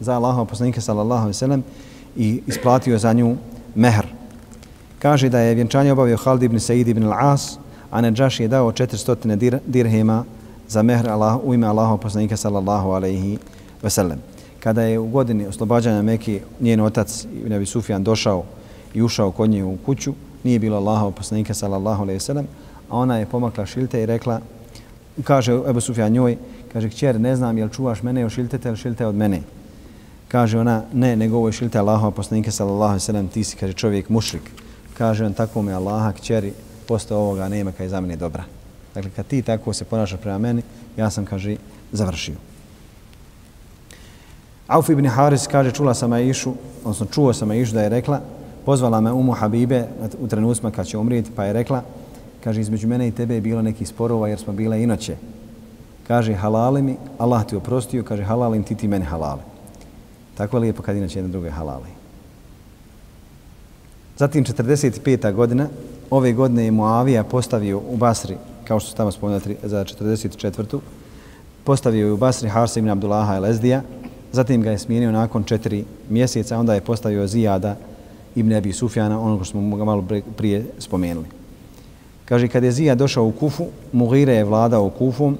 za Allahova poslanika sallallahu alejhi ve sellem i isplatio za nju mehr. Kaže da je vjenčanje obavio Khalid ibn Said ibn al-As, a Najash je dao 400 dir, dirhema za mehr Allah, u ime Allahov poslanika sallallahu alejhi ve sellem. Kada je u godini oslobađanja Mekke njen otac Ibn Abi Sufjan došao i ušao kod nje u kuću, nije bilo Allahov poslanika sallallahu alejhi ve sellem, a ona je pomakla šilte i rekla kaže Ebu Sufjan njoj, kaže kćer, ne znam jel čuvaš mene od šiltete ili šilte od mene. Kaže ona, ne, nego ovo je šilite Allahova poslanika sallallahu alejhi ve sellem, ti si kaže čovjek mušrik. Kaže on tako me Allaha kćeri, posto ovoga nema kaj za mene dobra. Dakle, kad ti tako se ponašaš prema meni, ja sam, kaže, završio. Auf ibn Haris kaže, čula sam Aishu, odnosno čuo sam Aishu da je rekla, pozvala me Umu Habibe u trenutku kad će umrijeti, pa je rekla, kaže, između mene i tebe je bilo nekih sporova jer smo bile inoće. Kaže, halali mi, Allah ti oprostio, kaže, halalim ti ti meni halali. Tako je lijepo kad inače jedna druge halali. Zatim 45. godina, ove godine je Muavija postavio u Basri, kao što su tamo spomenuli za 44. postavio je u Basri Harsa ibn Abdullaha el-Ezdija, zatim ga je smijenio nakon četiri mjeseca, onda je postavio Zijada ibn Abi Sufjana, ono što smo ga malo prije spomenuli. Kaže, kad je Zijad došao u Kufu, Mughire je vladao Kufom,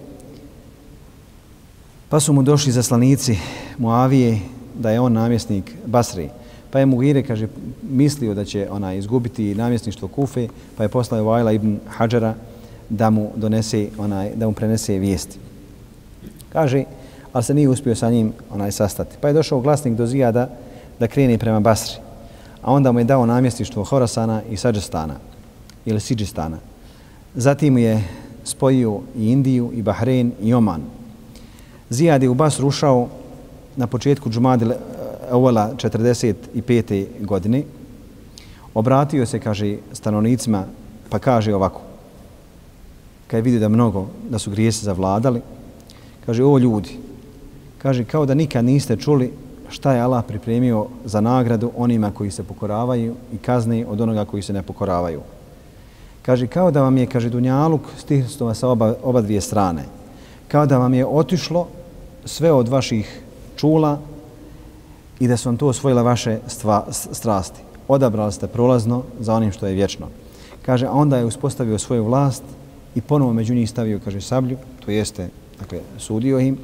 pa su mu došli zaslanici Muavije da je on namjesnik Basri. Pa je Mughire, kaže, mislio da će ona izgubiti namjesništvo Kufe, pa je poslao Vajla ibn Hadžara da mu donese, onaj, da mu prenese vijesti. Kaže, ali se nije uspio sa njim onaj sastati. Pa je došao glasnik do Zijada da krene prema Basri. A onda mu je dao namjestištvo Horasana i Sađestana ili Siđistana. Zatim je spojio i Indiju, i Bahrein, i Oman. Zijad je u Basru ušao na početku Džumadil Evola 45. godine. Obratio se, kaže, stanovnicima, pa kaže ovako. Kad je vidio da mnogo, da su grijesi zavladali, kaže, o ljudi, kaže, kao da nikad niste čuli šta je Allah pripremio za nagradu onima koji se pokoravaju i kazni od onoga koji se ne pokoravaju. Kaže, kao da vam je, kaže, Dunjaluk stisnuo sa oba, oba dvije strane. Kao da vam je otišlo sve od vaših čula i da su vam to osvojile vaše stva, strasti. Odabrali ste prolazno za onim što je vječno. Kaže, a onda je uspostavio svoju vlast i ponovo među njih stavio, kaže, sablju, to jeste, dakle, sudio im.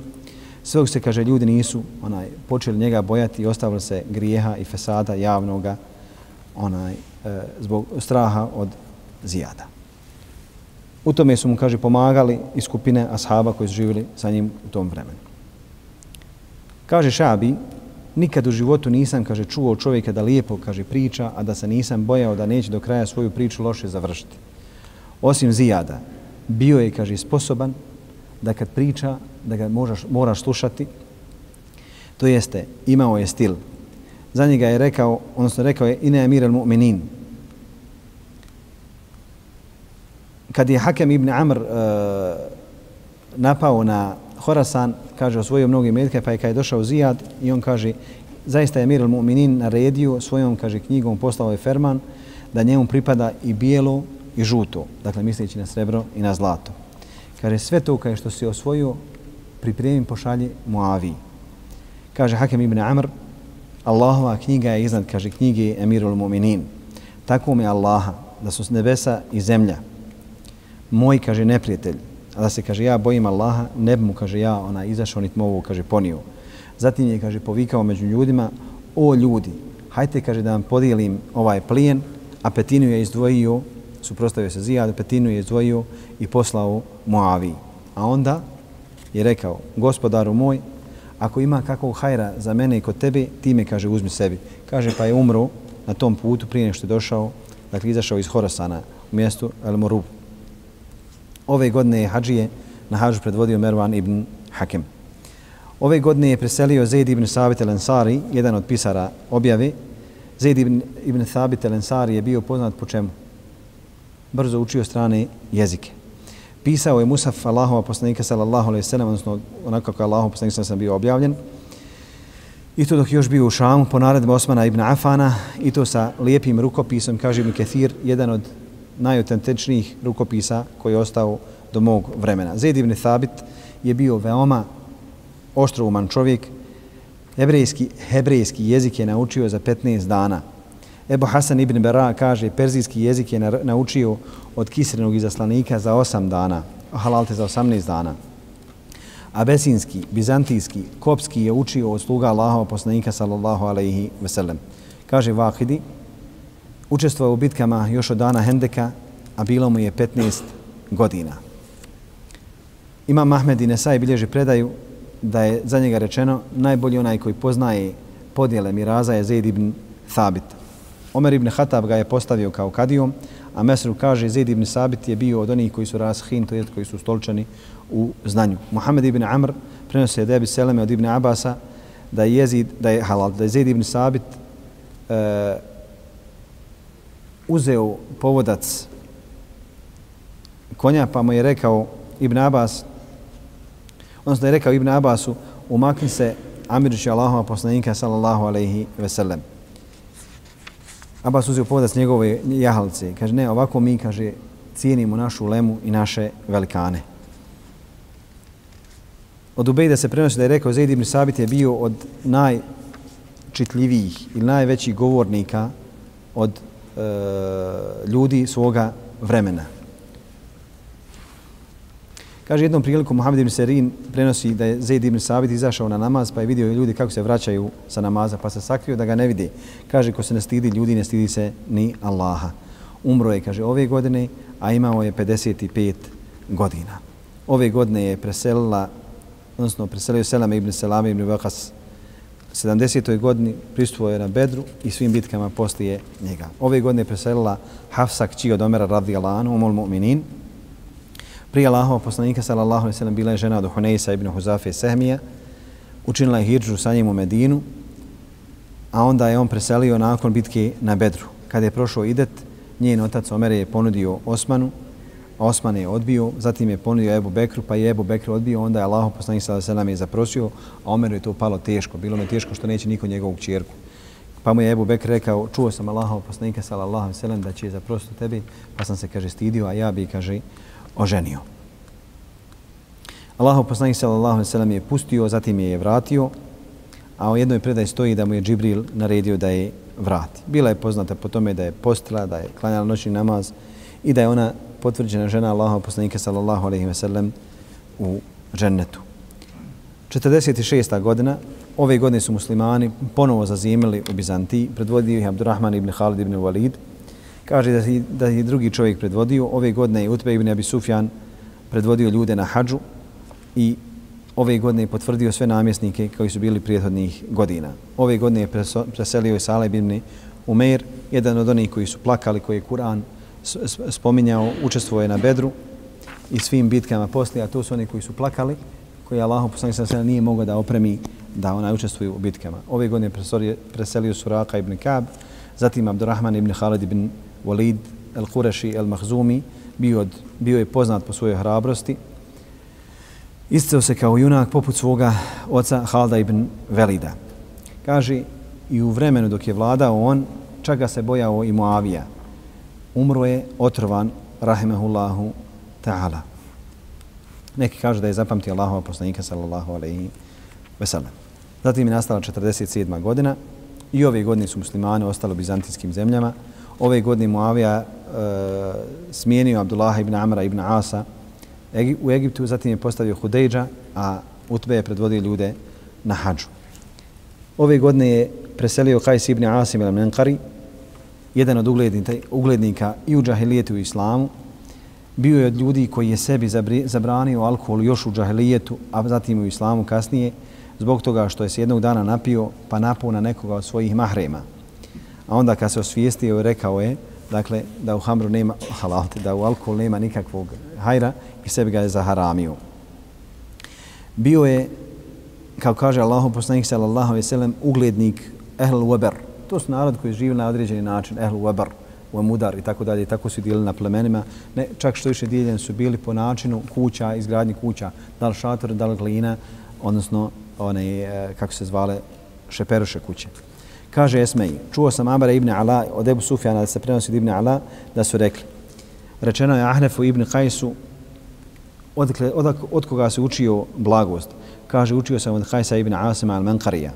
Sve se, kaže, ljudi nisu onaj, počeli njega bojati i ostavili se grijeha i fesada javnoga onaj, e, zbog straha od zijada. U tome su mu, kaže, pomagali i skupine ashaba koji su živjeli sa njim u tom vremenu. Kaže Šabi, nikad u životu nisam, kaže, čuo čovjeka da lijepo, kaže, priča, a da se nisam bojao da neće do kraja svoju priču loše završiti. Osim zijada, bio je, kaže, sposoban da kad priča, da ga moraš, moraš slušati, to jeste, imao je stil. Za njega je rekao, odnosno rekao je, ine emir al mu'minin, kad je Hakem ibn Amr uh, napao na Horasan, kaže, osvojio mnogi metke, pa je kada je došao Zijad i on kaže, zaista je Mir al-Mu'minin naredio svojom, kaže, knjigom poslao je Ferman da njemu pripada i bijelo i žuto, dakle misleći na srebro i na zlato. Kaže, sve to kaže što si osvojio, pripremim pošalje Muavi. Kaže Hakem ibn Amr, Allahova knjiga je iznad, kaže, knjige Emirul Mu'minin. Tako mi Allaha, da su nebesa i zemlja, moj, kaže, neprijatelj, a da se, kaže, ja bojim Allaha, ne bi mu, kaže, ja ona izašao niti mogu, kaže, ponio. Zatim je, kaže, povikao među ljudima, o ljudi, hajte, kaže, da vam podijelim ovaj plijen, a petinu je izdvojio, suprostavio se Zijad, petinu je izdvojio i poslao Moavi. A onda je rekao, gospodaru moj, ako ima kakvog hajra za mene i kod tebe, ti me, kaže, uzmi sebi. Kaže, pa je umro na tom putu prije što je došao, dakle, izašao iz Horasana u mjestu El Morub. Ove godine je hađije na hađu predvodio Mervan ibn Hakem. Ove godine je preselio Zaid ibn Sabit el-Ansari, jedan od pisara objave. Zaid ibn, ibn Sabit el-Ansari je bio poznat po čemu? Brzo učio strane jezike. Pisao je Musaf Allahova poslanika sallallahu alaihi sallam, odnosno onako kako je Allahov poslanik sallam bio objavljen. I to dok još bio u Šamu po naredbe Osmana ibn Afana i to sa lijepim rukopisom, kaže Ibn Kethir, jedan od najautentičnijih rukopisa koji je ostao do mog vremena. Zaid ibn Thabit je bio veoma oštrouman čovjek. Hebrejski, hebrejski jezik je naučio za 15 dana. Ebu Hasan ibn Bera kaže perzijski jezik je naučio od kisrenog izaslanika za 8 dana, halalte za 18 dana. Abesinski, bizantijski, kopski je učio od sluga Allahova poslanika sallallahu alaihi veselem. Kaže Vahidi, učestvovao u bitkama još od dana Hendeka, a bilo mu je 15 godina. Imam Ahmed i Nesaj bilježi predaju da je za njega rečeno najbolji onaj koji poznaje podjele miraza je Zaid ibn Thabit. Omer ibn Hatab ga je postavio kao kadijom, a Mesru kaže Zaid ibn Thabit je bio od onih koji su rashin, to je koji su stolčani u znanju. Muhammed ibn Amr prenosio je debi Seleme od ibn Abasa da je, jezid, da je halal, da je Zaid ibn Thabit e, uzeo povodac konja pa mu je rekao Ibn Abbas odnosno je rekao Ibn Abbasu umakni se Amirđić Allahova poslanika sallallahu alaihi ve sellem Abbas uzeo povodac njegove jahalice. kaže ne ovako mi kaže cijenimo našu lemu i naše velikane Od Ubejda se prenosi da je rekao Zaid ibn Sabit je bio od najčitljivijih ili najvećih govornika od E, ljudi svoga vremena. Kaže jednom priliku Muhammed ibn Serin prenosi da je Zaid ibn Sabit izašao na namaz pa je vidio ljudi kako se vraćaju sa namaza pa se sakrio da ga ne vidi. Kaže ko se ne stidi ljudi ne stidi se ni Allaha. Umro je kaže ove godine a imao je 55 godina. Ove godine je preselila odnosno preselio Selama ibn Selam ibn Vakas 70. godini pristupo je na Bedru i svim bitkama poslije njega. Ove godine je preselila Hafsa kći od Omera radijallahu anhu, mu'minin, Prije Allahova poslanika sallallahu alejhi ve sellem bila je žena od Huneisa ibn Huzafe Sehmija, učinila je hidžu sa njim u Medinu, a onda je on preselio nakon bitke na Bedru. Kada je prošao Idet, njen otac Omer je ponudio Osmanu, Osman je odbio, zatim je ponudio Ebu Bekru, pa je Ebu Bekru odbio, onda je Allahov poslanik sallallahu alejhi ve sellem je zaprosio, a Omeru je to palo teško, bilo mu je teško što neće niko njegovu ćerku. Pa mu je Ebu Bekr rekao, čuo sam Allahov poslanika sallallahu alejhi ve sellem da će zaprositi tebi, pa sam se kaže stidio, a ja bi kaže oženio. Allahu poslanik sallallahu alejhi ve sellem je pustio, zatim je vratio, a u jednoj predaji stoji da mu je Džibril naredio da je vrati. Bila je poznata po tome da je postila, da je klanjala noćni namaz i da je ona potvrđena žena Allaha poslanika sallallahu alejhi ve sellem u džennetu. 46. godina, ove godine su muslimani ponovo zazimili u Bizantiji, predvodio ih Abdurrahman ibn Khalid ibn Walid, Kaže da, da je drugi čovjek predvodio. Ove godine je Utbe ibn Abi Sufjan predvodio ljude na hađu i ove godine je potvrdio sve namjesnike koji su bili prijethodnih godina. Ove godine je preselio i Saleh ibn Umeir, jedan od onih koji su plakali, koji je Kur'an spominjao, učestvuje na Bedru i svim bitkama poslije, a to su oni koji su plakali, koji Allah poslanik sa nije mogao da opremi da ona učestvuju u bitkama. Ove godine preselio preselio Suraka ibn Kab, zatim Abdurrahman ibn Khalid ibn Walid el-Qureši el-Mahzumi, bio, bio je poznat po svojoj hrabrosti. Isteo se kao junak poput svoga oca Halda ibn Velida. Kaže, i u vremenu dok je vladao on, čak ga se bojao i Muavija. Umro je otrovan, rahimehullahu ta'ala. Neki kažu da je zapamtio Allahova poslanika, sallallahu alaihi veselam. Zatim je nastala 47. godina i ove godine su muslimani ostali u bizantinskim zemljama, ove godine Muavija e, smijenio Abdullah ibn Amra ibn Asa u Egiptu, zatim je postavio Hudejđa, a Utbe je predvodio ljude na hađu. Ove godine je preselio Kajs ibn Asim il Menkari, jedan od uglednika, uglednika i u džahilijetu u islamu. Bio je od ljudi koji je sebi zabranio alkohol još u džahilijetu, a zatim u islamu kasnije, zbog toga što je se jednog dana napio pa napao na nekoga od svojih mahrema a onda kad se osvijestio rekao je dakle da u hamru nema (laughs) halal, da u alkohol nema nikakvog hajra i sebi ga je zaharamio. Bio je, kao kaže Allahu poslanik sallallahu alejhi ve sellem, uglednik ehl weber. To su narod koji živi na određeni način, ehlu weber, u mudar i tako dalje, tako su dijelili na plemenima. Ne, čak što više dijeljeni su bili po načinu kuća, izgradnji kuća, da li šator, da li glina, odnosno one, e, kako se zvale, šeperuše kuće. Kaže Esmej, čuo sam Amara ibn Ala od Ebu Sufjana da se prenosi od ibn Ala da su rekli. Rečeno je Ahnefu ibn Hajsu od, od, od koga se učio blagost. Kaže, učio sam od Hajsa ibn Asima al-Mankarija.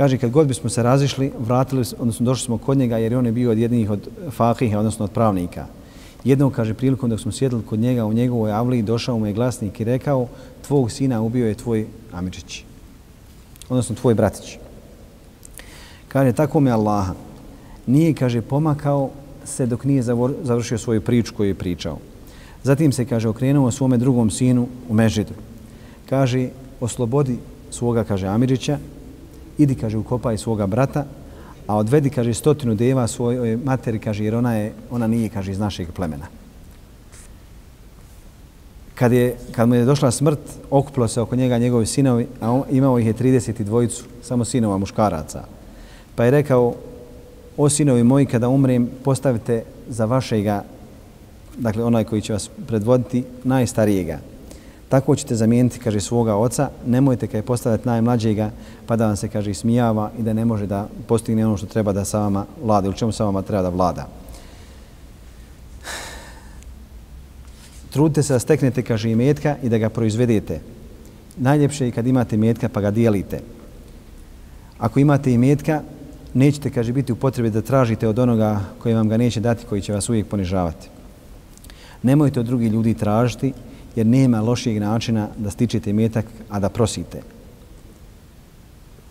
Kaže, kad god bismo se razišli, vratili, odnosno došli smo kod njega jer on je bio od jednih od fakiha, odnosno od pravnika. Jednom, kaže, prilikom dok smo sjedili kod njega u njegovoj avli, došao mu je glasnik i rekao, tvog sina ubio je tvoj Amičić, odnosno tvoj bratić. Kaže, tako mi Allaha. Nije, kaže, pomakao se dok nije završio svoju priču koju je pričao. Zatim se, kaže, okrenuo svome drugom sinu u Mežidu. Kaže, oslobodi svoga, kaže, Amirića, idi, kaže, ukopaj svoga brata, a odvedi, kaže, stotinu deva svojoj materi, kaže, jer ona, je, ona nije, kaže, iz našeg plemena. Kad, je, kad mu je došla smrt, okupilo se oko njega njegovi sinovi, a on, imao ih je 32 samo sinova muškaraca. Pa je rekao, o sinovi moji, kada umrem, postavite za vašega, dakle onaj koji će vas predvoditi, najstarijega. Tako ćete zamijeniti, kaže, svoga oca, nemojte kaj postaviti najmlađega, pa da vam se, kaže, smijava i da ne može da postigne ono što treba da sa vama vlada, ili čemu sa vama treba da vlada. Trudite se da steknete, kaže, imetka i da ga proizvedete. najljepše je kad imate metka pa ga dijelite. Ako imate i metka, nećete, kaže, biti u potrebi da tražite od onoga koji vam ga neće dati, koji će vas uvijek ponižavati. Nemojte od drugih ljudi tražiti, jer nema lošijeg načina da stičete imetak, a da prosite.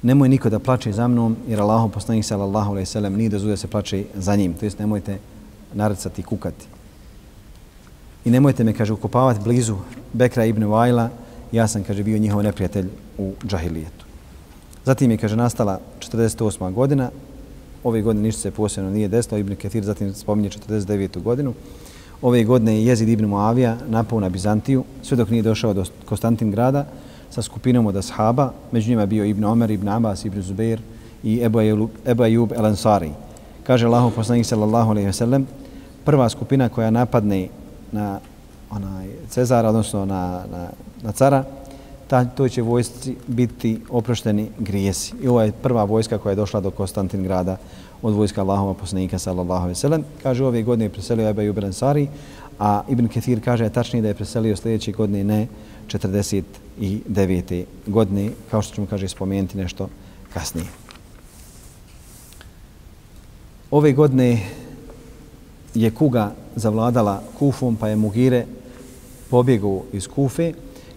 Nemoj niko da plače za mnom, jer Allah poslanih sallallahu alaihi sallam nije da se plače za njim. To jest nemojte narcati i kukati. I nemojte me, kaže, ukopavati blizu Bekra ibn Vajla, ja sam, kaže, bio njihov neprijatelj u džahilijetu. Zatim je, kaže, nastala 48. godina, ove godine ništa se posebno nije desilo, Ibn Ketir zatim spominje 49. godinu. Ove godine je Jezid Ibn Muavija napao na Bizantiju, sve dok nije došao do Konstantin grada sa skupinom od ashaba, među njima bio Ibn Omer, Ibn Abbas, Ibn Zubair i Ebu Ayub El Ansari. Kaže Allahu poslanik sallallahu alaihi ve sellem, prva skupina koja napadne na onaj Cezara, odnosno na, na, na cara, ta, to će vojsci biti oprošteni grijesi. I ovo je prva vojska koja je došla do Konstantin grada od vojska Allahova poslanika sallallahu alejhi ve sellem. Kaže ove godine je preselio Eba Ibn Ansari, a Ibn Kathir kaže tačnije da je preselio sljedeće godine ne 49. godine, kao što ćemo kaže spomenuti nešto kasnije. Ove godine je Kuga zavladala Kufom, pa je Mugire pobjegao iz Kufe.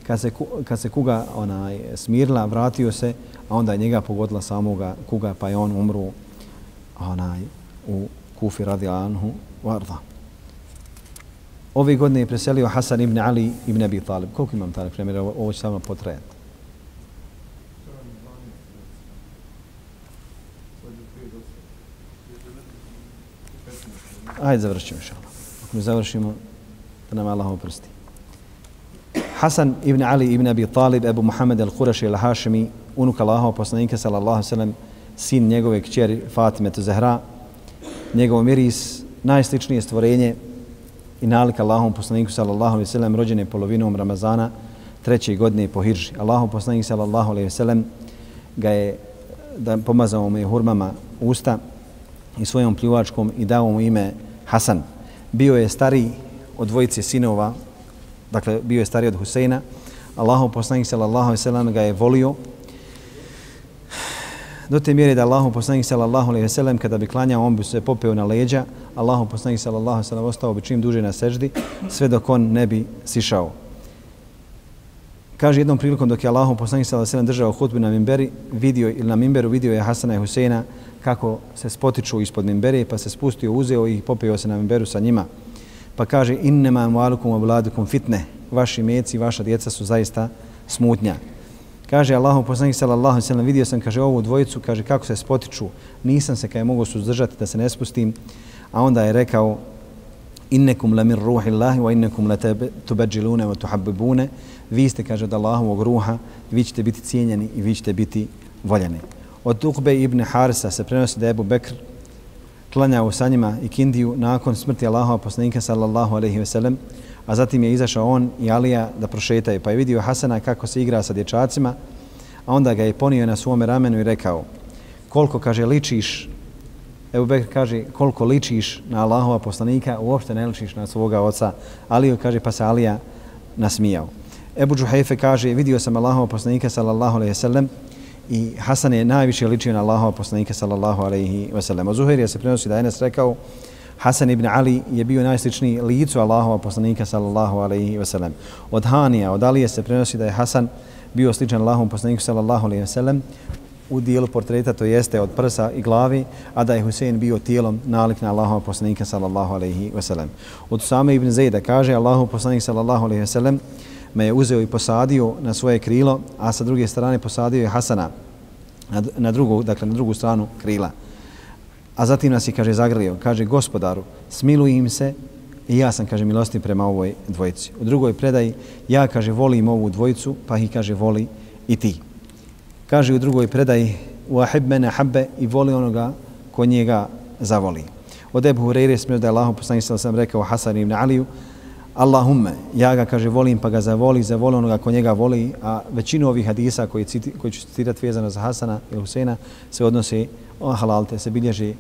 Kad se, kad se Kuga onaj, smirila, vratio se, a onda je njega pogodila samoga Kuga, pa je on umru onaj, u Kufi radi Anhu Varda. Ove godine je preselio Hasan ibn Ali ibn Abi Talib. Koliko imam talib? Primjer, ovo, ovo će samo potrajati. Ajde, završimo šala. Ako mi završimo, da nam Allah oprosti. Hasan ibn Ali ibn Abi Talib, Ebu Muhammed al-Qurashi al-Hashimi, unuk Allahov poslanika sallallahu sallam, sin njegove kćeri Fatime to Zahra, njegov miris, najsličnije stvorenje i nalik Allahom poslaniku sallallahu alaihi sallam, rođene polovinom Ramazana, treće godine po Hirži. Allahom poslanik sallallahu alaihi sallam ga je da pomazao mu je hurmama usta i svojom pljuvačkom i dao mu ime Hasan. Bio je stariji od dvojice sinova, dakle bio je stariji od Huseina. Allahov poslanik sallallahu alejhi ve sellem ga je volio do te mjere da Allahu poslanik sallallahu alejhi ve sellem kada bi klanjao on bi se popeo na leđa. Allahu poslanik sallallahu alejhi ve sellem ostao bi čim duže na seždi sve dok on ne bi sišao. Kaže jednom prilikom dok je Allahu poslanik sallallahu alejhi ve sellem držao hutbu na minberi vidio ili na minberu vidio je Hasana i Huseina kako se spotiču ispod minbere pa se spustio uzeo i popeo se na minberu sa njima. Pa kaže innema mualukum wa fitne. Vaši meci vaša djeca su zaista smutnja. Kaže Allahu poslanik sallallahu alejhi ve sellem vidio sam kaže ovu dvojicu kaže kako se spotiču. Nisam se kaže mogu suzdržati da se ne spustim. A onda je rekao innakum la min ruhillahi wa innakum la tubajjiluna wa tuhabbibuna vi ste kaže od Allahovog ruha vi ćete biti cijenjeni i vi ćete biti voljeni. Od Uqbe ibn Harisa se prenosi da je Abu Bekr klanjao sa njima i kindiju nakon smrti Allahova poslanika sallallahu alejhi ve sellem a zatim je izašao on i Alija da prošetaju. Pa je vidio Hasana kako se igra sa dječacima, a onda ga je ponio na svome ramenu i rekao, koliko, kaže, ličiš, Ebu Bekr kaže, koliko ličiš na Allahova poslanika, uopšte ne ličiš na svoga oca. Aliju kaže, pa se Alija nasmijao. Ebu Džuhajfe kaže, vidio sam Allahova poslanika, sallallahu alaihi sallam, i Hasan je najviše ličio na Allahova poslanika, sallallahu alaihi sallam. O Zuhair je se prenosi da je Enes rekao, Hasan ibn Ali je bio najsličniji licu Allahova poslanika sallallahu alaihi ve sellem. Od Hanija, od Alije se prenosi da je Hasan bio sličan Allahovom poslaniku sallallahu alaihi ve sellem u dijelu portreta, to jeste od prsa i glavi, a da je Husein bio tijelom nalik na Allahova poslanika sallallahu alaihi ve sellem. Od same Ibn Zejda kaže Allahov poslanik sallallahu alaihi ve sellem me je uzeo i posadio na svoje krilo, a sa druge strane posadio je Hasana na, na drugu, dakle na drugu stranu krila. A zatim nas je, kaže, zagrlio. Kaže, gospodaru, smiluj im se i ja sam, kaže, milosti prema ovoj dvojici. U drugoj predaji, ja, kaže, volim ovu dvojicu, pa ih, kaže, voli i ti. Kaže u drugoj predaji, u ahib mene habbe i voli onoga ko njega zavoli. Od Ebu Hureyre smio da je Allah poslani sam rekao Hasan ibn Aliju, Allahumme, ja ga, kaže, volim pa ga zavoli, zavoli onoga ko njega voli, a većinu ovih hadisa koji, citi, koji ću citirati vezano za Hasana ili Huseina se odnose halalte, se bilježi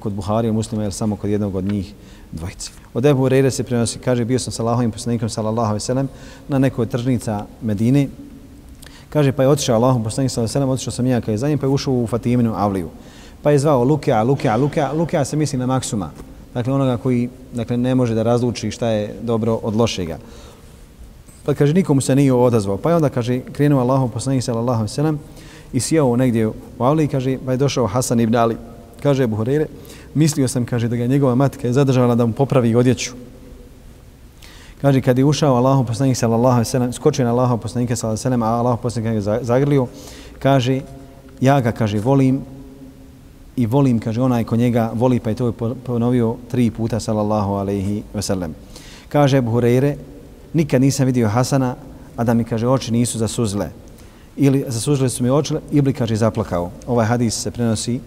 kod Buhari i muslima ili samo kod jednog od njih dvojice. Od Ebu Hureyre se prenosi, kaže, bio sam sa Allahovim poslanikom, sallallahu alaihi sallam, na nekoj tržnica Medine, Kaže, pa je otišao Allahom poslanik sallallahu alejhi ve sellem, otišao sam ja je za njim, pa je ušao u Fatiminu Avliju. Pa je zvao Lukea, Lukea, Lukea, Lukea se misli na Maksuma. Dakle, onoga koji dakle, ne može da razluči šta je dobro od lošega. Pa kaže, nikomu se nije odazvao. Pa je onda, kaže, krenuo Allahom poslanik sallallahu alejhi ve sellem i sjeo negdje u Avliji, kaže, pa je došao Hasan ibn Ali. Kaže Abu Hurajre, mislio sam, kaže, da ga njegova matka je zadržala da mu popravi odjeću. Kaže, kad je ušao Allahu poslanik sallallahu alejhi ve sellem, skočio na Allahu poslanika sallallahu alejhi ve sellem, a Allahu poslanik ga zagrlio, kaže, ja ga, kaže, volim i volim, kaže, onaj ko njega voli, pa je to ponovio tri puta, sallallahu alejhi ve sellem. Kaže Abu Hurajre, nikad nisam vidio Hasana, a da mi, kaže, oči nisu zasuzle. Ili zasužili su mi oči, Ibli kaže, zaplakao. Ovaj hadis se prenosi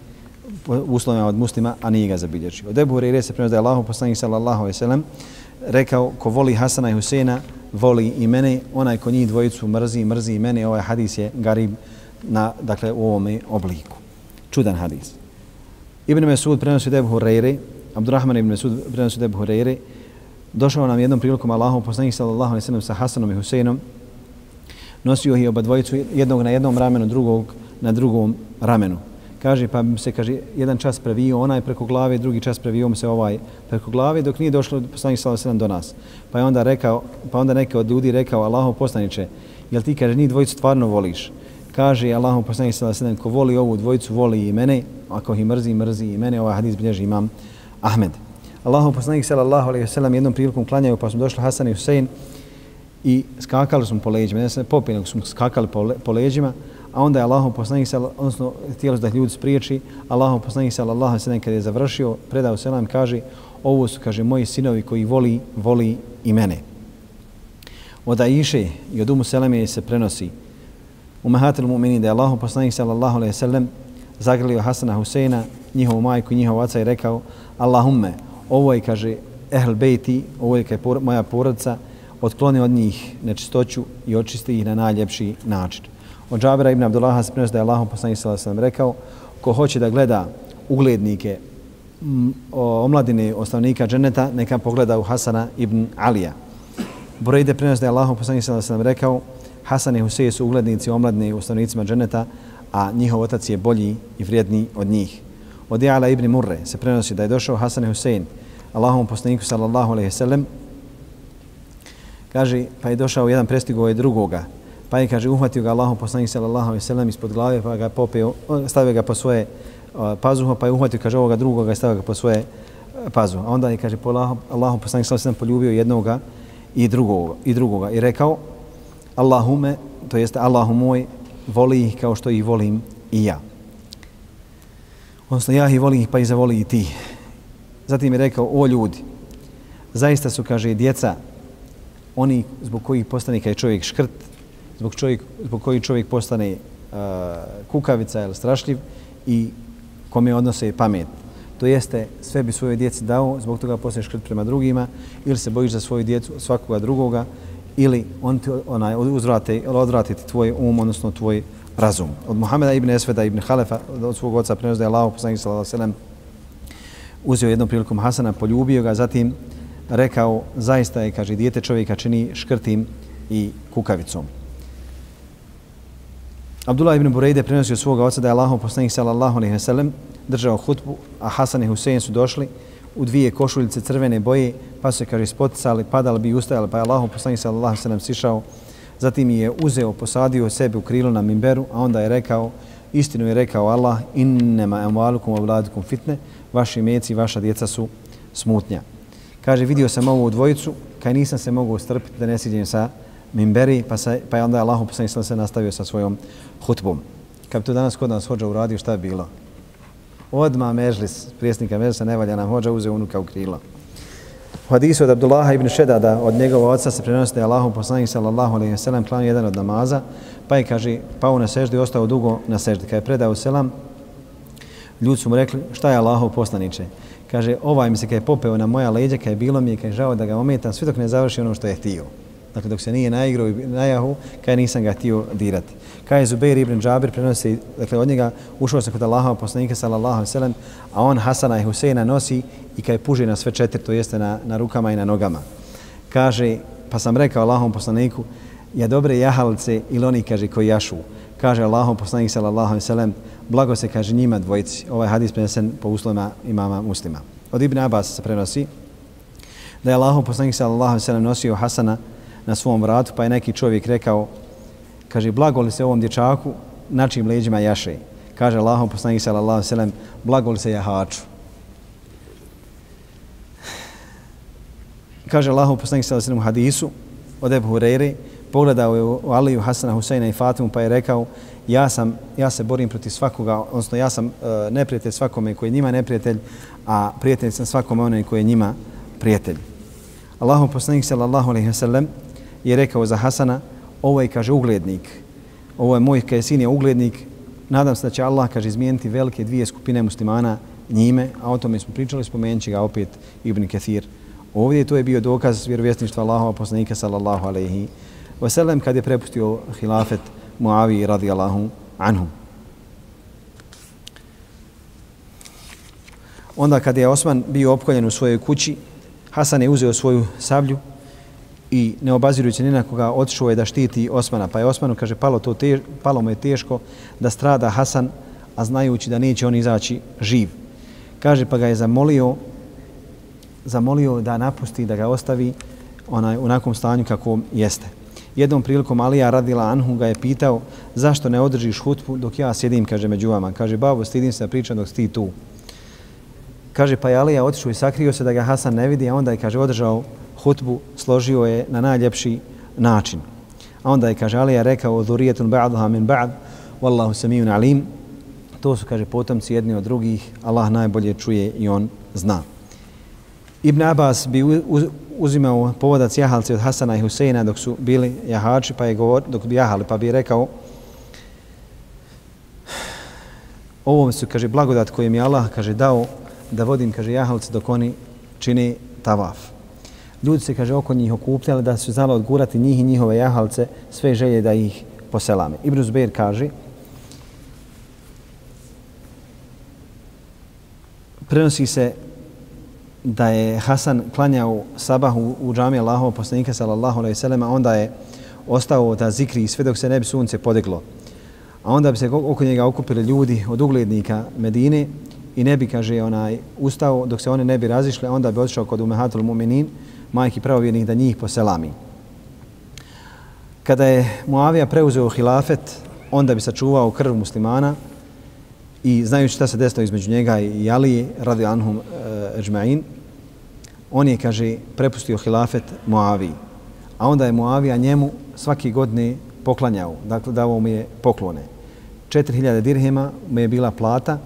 u uslovima od muslima, a nije ga zabilježio. Od Ebu Hureyre se prenosi da je Allahu poslanik sallallahu alejhi ve rekao ko voli Hasana i Huseina, voli i mene, onaj ko njih dvojicu mrzi, mrzi i mene, ovaj hadis je garib na, dakle, u ovome obliku. Čudan hadis. Ibn Mesud prenosi od Ebu Hureyre, Abdurrahman ibn Mesud prenosi od Ebu Hureyre, došao nam jednom prilikom Allahu poslanik sallallahu alejhi ve sa Hasanom i Huseinom, nosio ih oba dvojicu, jednog na jednom ramenu, drugog na drugom ramenu kaže pa se kaže jedan čas previo onaj preko glave, drugi čas previo mu se ovaj preko glave dok nije došlo poslanik sallallahu alejhi do nas. Pa je onda rekao, pa onda neki od ljudi rekao Allahu poslanice, jel ti kaže ni dvojicu stvarno voliš? Kaže Allahu poslanik sallallahu alejhi ko voli ovu dvojicu, voli i mene, ako ih mrzi, mrzi i mene. Ovaj hadis bilježi imam Ahmed. Allahu poslanik sallallahu alejhi ve sellem jednom prilikom klanjaju pa su došli Hasan i Husein i skakali smo po leđima, ne se popili, smo skakali po, le, po leđima, a onda je Allahov poslanik se odnosno htjeli da ljudi spriječi Allahov poslanik sallallahu alejhi ve sellem kada je završio predao selam kaže ovo su kaže moji sinovi koji voli voli i mene. Od Aiše i od Umu Seleme se prenosi u Mahatul Mu'minin da je Allahu poslanik sallallahu alejhi ve sellem zagrlio Hasana Huseina njihovu majku i njihov oca i rekao Allahumme ovo je kaže ehl bejti ovo je kaže moja porodica otkloni od njih nečistoću i očisti ih na najljepši način Od Džabira ibn Abdullaha se prenosi da je Allahom poslanih sallam sam rekao ko hoće da gleda uglednike omladine ostavnika dženeta, neka pogleda u Hasana ibn Alija. Burejde prenosi da je Allahom poslanih sallam sam rekao Hasan i Huseje su uglednici omladine ostavnicima dženeta, a njihov otac je bolji i vrijedni od njih. Od Jala ibn Murre se prenosi da je došao Hasan i Husein, Allahom poslaniku sallallahu alaihi sallam, kaže, pa je došao jedan prestigo ovaj je drugoga, Pa je, kaže, uhvatio ga Allahom poslanik sallallahu alaihi sallam ispod glave, pa ga popeo, stavio ga po svoje pazuho, pa je uhvatio, kaže, ovoga drugoga i stavio ga po svoje pazuho. A onda je, kaže, po Allahom poslanik sallallahu alaihi poljubio jednoga i drugoga, i drugoga i rekao, Allahume, to jeste Allahu moj, voli ih kao što ih volim i ja. Odnosno, ja ih volim ih pa i zavoli i ti. Zatim je rekao, o ljudi, zaista su, kaže, djeca, oni zbog kojih postane kaj čovjek škrt, zbog, čovjek, zbog koji čovjek postane uh, kukavica ili strašljiv i kome odnose pamet. To jeste, sve bi svoje djeci dao, zbog toga postaneš škrt prema drugima, ili se bojiš za svoju djecu svakoga drugoga, ili on ti onaj, uzvrate, odvratiti tvoj um, odnosno tvoj razum. Od Muhameda ibn Esveda ibn Halefa, od svog oca prenosi da je Allah, poslanik sallallahu sallam, uzeo jednom prilikom Hasana, poljubio ga, zatim rekao, zaista je, kaže, dijete čovjeka čini škrtim i kukavicom. Abdullah ibn Burejde prenosio svoga oca da je Allahov poslanik sallallahu alejhi ve sellem držao hutbu, a Hasan i Husein su došli u dvije košuljice crvene boje, pa su se kaže spoticali, padali bi ustajali, pa je Allahov poslanik sallallahu alejhi ve sellem sišao, zatim je uzeo, posadio sebe u krilo na minberu, a onda je rekao, istinu je rekao Allah, innema amwalukum wa fitne, vaši meci, vaša djeca su smutnja. Kaže, vidio sam ovu dvojicu, kaj nisam se mogao strpiti da ne siđem sa mimberi, pa, sa, pa je onda Allah poslanik se nastavio sa svojom hutbom. Kad bi to danas kod nas hođa uradio, šta je bilo? Odma mežlis, prijesnika mežlisa, ne valja nam hođa, uzeo unuka u krilo. U hadisu od Abdullaha ibn Šedada, od njegova oca se prenosi da je Allahu poslanik sallallahu alaihi sallam klanio jedan od namaza, pa je, kaže, pao na seždu i ostao dugo na seždi. Kad je predao selam, ljudi su mu rekli, šta je Allahov poslaniče? Kaže, ovaj mi se kaj je popeo na moja leđa, kaj je bilo mi je, kaj je žao da ga ometam, sve dok ne završi ono što je htio. Dakle, dok se nije naigrao i najahu, kaj nisam ga htio dirati. Kaj je Zubair ibn Džabir prenosi, dakle, od njega ušao se kod Allahova poslanika sallallahu alaihi sallam, a on Hasana i Huseina nosi i kaj puži na sve četiri, to jeste na, na rukama i na nogama. Kaže, pa sam rekao Allahom poslaniku, ja dobre jahalce ili oni, kaže, koji jašu. Kaže Allahom poslanik sallallahu alaihi sallam, blago se, kaže, njima dvojici. Ovaj hadis prenesen po uslovima imama muslima. Od Ibn Abbas se prenosi da je Allahom poslanik sallallahu alaihi sallam nosio Hasana na svom vratu, pa je neki čovjek rekao, kaže, blago li se ovom dječaku, na čim leđima jaše? Kaže Allahom poslanik sallallahu alaihi sallam, blago li se jahaču? Kaže Allahom poslanik sallallahu alaihi sallam u hadisu od Ebu Hurajre, pogledao je u Aliju, Hasana, Huseina i Fatimu pa je rekao ja sam ja se borim protiv svakoga, odnosno ja sam uh, neprijatelj svakome koji je njima neprijatelj, a prijatelj sam svakome onaj koji je njima prijatelj. Allahu poslanik sallallahu alejhi ve sellem je rekao za Hasana, ovo je kaže uglednik. Ovo je moj kaže sin je uglednik. Nadam se da će Allah kaže izmijeniti velike dvije skupine muslimana njime, a o tome smo pričali, spomenući ga opet Ibn Kathir. Ovdje to je bio dokaz vjerovjesništva Allahova poslanika sallallahu alejhi ve sellem kad je prepustio hilafet Muavi radijallahu anhu. Onda kad je Osman bio opkoljen u svojoj kući, Hasan je uzeo svoju sablju i ne obazirujući ni na koga otišao je da štiti Osmana. Pa je Osmanu, kaže, palo, to tež, palo mu je teško da strada Hasan, a znajući da neće on izaći živ. Kaže, pa ga je zamolio, zamolio da napusti, da ga ostavi onaj, u nakom stanju kako jeste. Jednom prilikom Alija radila Anhu ga je pitao zašto ne održiš hutbu dok ja sjedim, kaže, među vama. Kaže, babo, stidim se da pričam dok ti tu. Kaže, pa je Alija otišao i sakrio se da ga Hasan ne vidi, a onda je, kaže, održao hutbu, složio je na najljepši način. A onda je, kaže, Alija rekao, dhurijetun ba'duha min ba'd, wallahu samijun alim. To su, kaže, potomci jedni od drugih, Allah najbolje čuje i on zna. Ibn Abbas bi uzimao povodac jahalci od Hasana i Huseina dok su bili jahači, pa je govor, dok bi jahali, pa bi rekao ovom su, kaže, blagodat koji mi Allah, kaže, dao da vodim, kaže, jahalci dok oni čini tavaf. Ljudi se, kaže, oko njih okupljali da su znali odgurati njih i njihove jahalce sve želje da ih poselame. Ibn Zbeir kaže, prenosi se da je Hasan klanjao sabah u, u džami Allahov poslanika sallallahu alejhi ve sellem, onda je ostao da zikri sve dok se ne bi sunce podeglo. A onda bi se oko njega okupili ljudi od uglednika Medine i ne bi, kaže, onaj, ustao dok se one ne bi razišle, onda bi otišao kod Umehatul Muminin, majki pravovjernih, da njih poselami. Kada je Muavija preuzeo hilafet, onda bi sačuvao krv muslimana i znajući šta se desilo između njega i Ali radi Anhum ežma'in, on je, kaže, prepustio hilafet Muaviji. A onda je Moavija njemu svaki godine poklanjao, dakle davao mu je poklone. 4000 dirhema mu je bila plata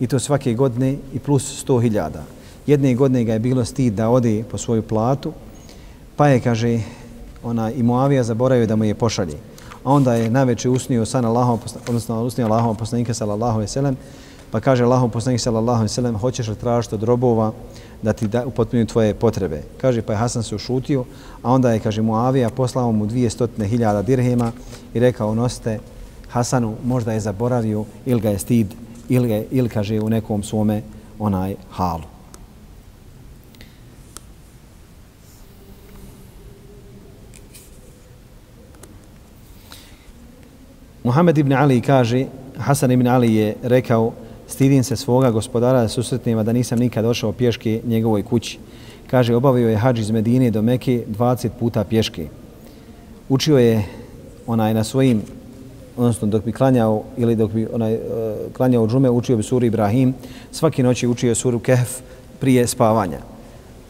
i to svake godine i plus 100.000. Jedne godine ga je bilo stid da ode po svoju platu, pa je, kaže, ona i Muavija zaboravio da mu je pošalje. A onda je najveće usnio san Allahom, odnosno usnio Allahom poslanika sallallahu alejhi ve pa kaže Allahom poslanik sallallahu alejhi ve hoćeš li tražiti od robova da ti da upotpunju tvoje potrebe. Kaže, pa je Hasan se ušutio, a onda je, kaže, Muavija poslao mu dvije stotine hiljada dirhema i rekao, nosite Hasanu, možda je zaboravio ili ga je stid, ili, ga, ili kaže, u nekom svome onaj halu. Muhammed ibn Ali kaže, Hasan ibn Ali je rekao, stidim se svoga gospodara da susretnima da nisam nikad došao pješke njegovoj kući. Kaže, obavio je hađ iz Medine do Meke 20 puta pješke. Učio je onaj na svojim, odnosno dok bi klanjao ili dok bi onaj uh, klanjao džume, učio bi suru Ibrahim. Svaki noć je učio suru Kehf prije spavanja.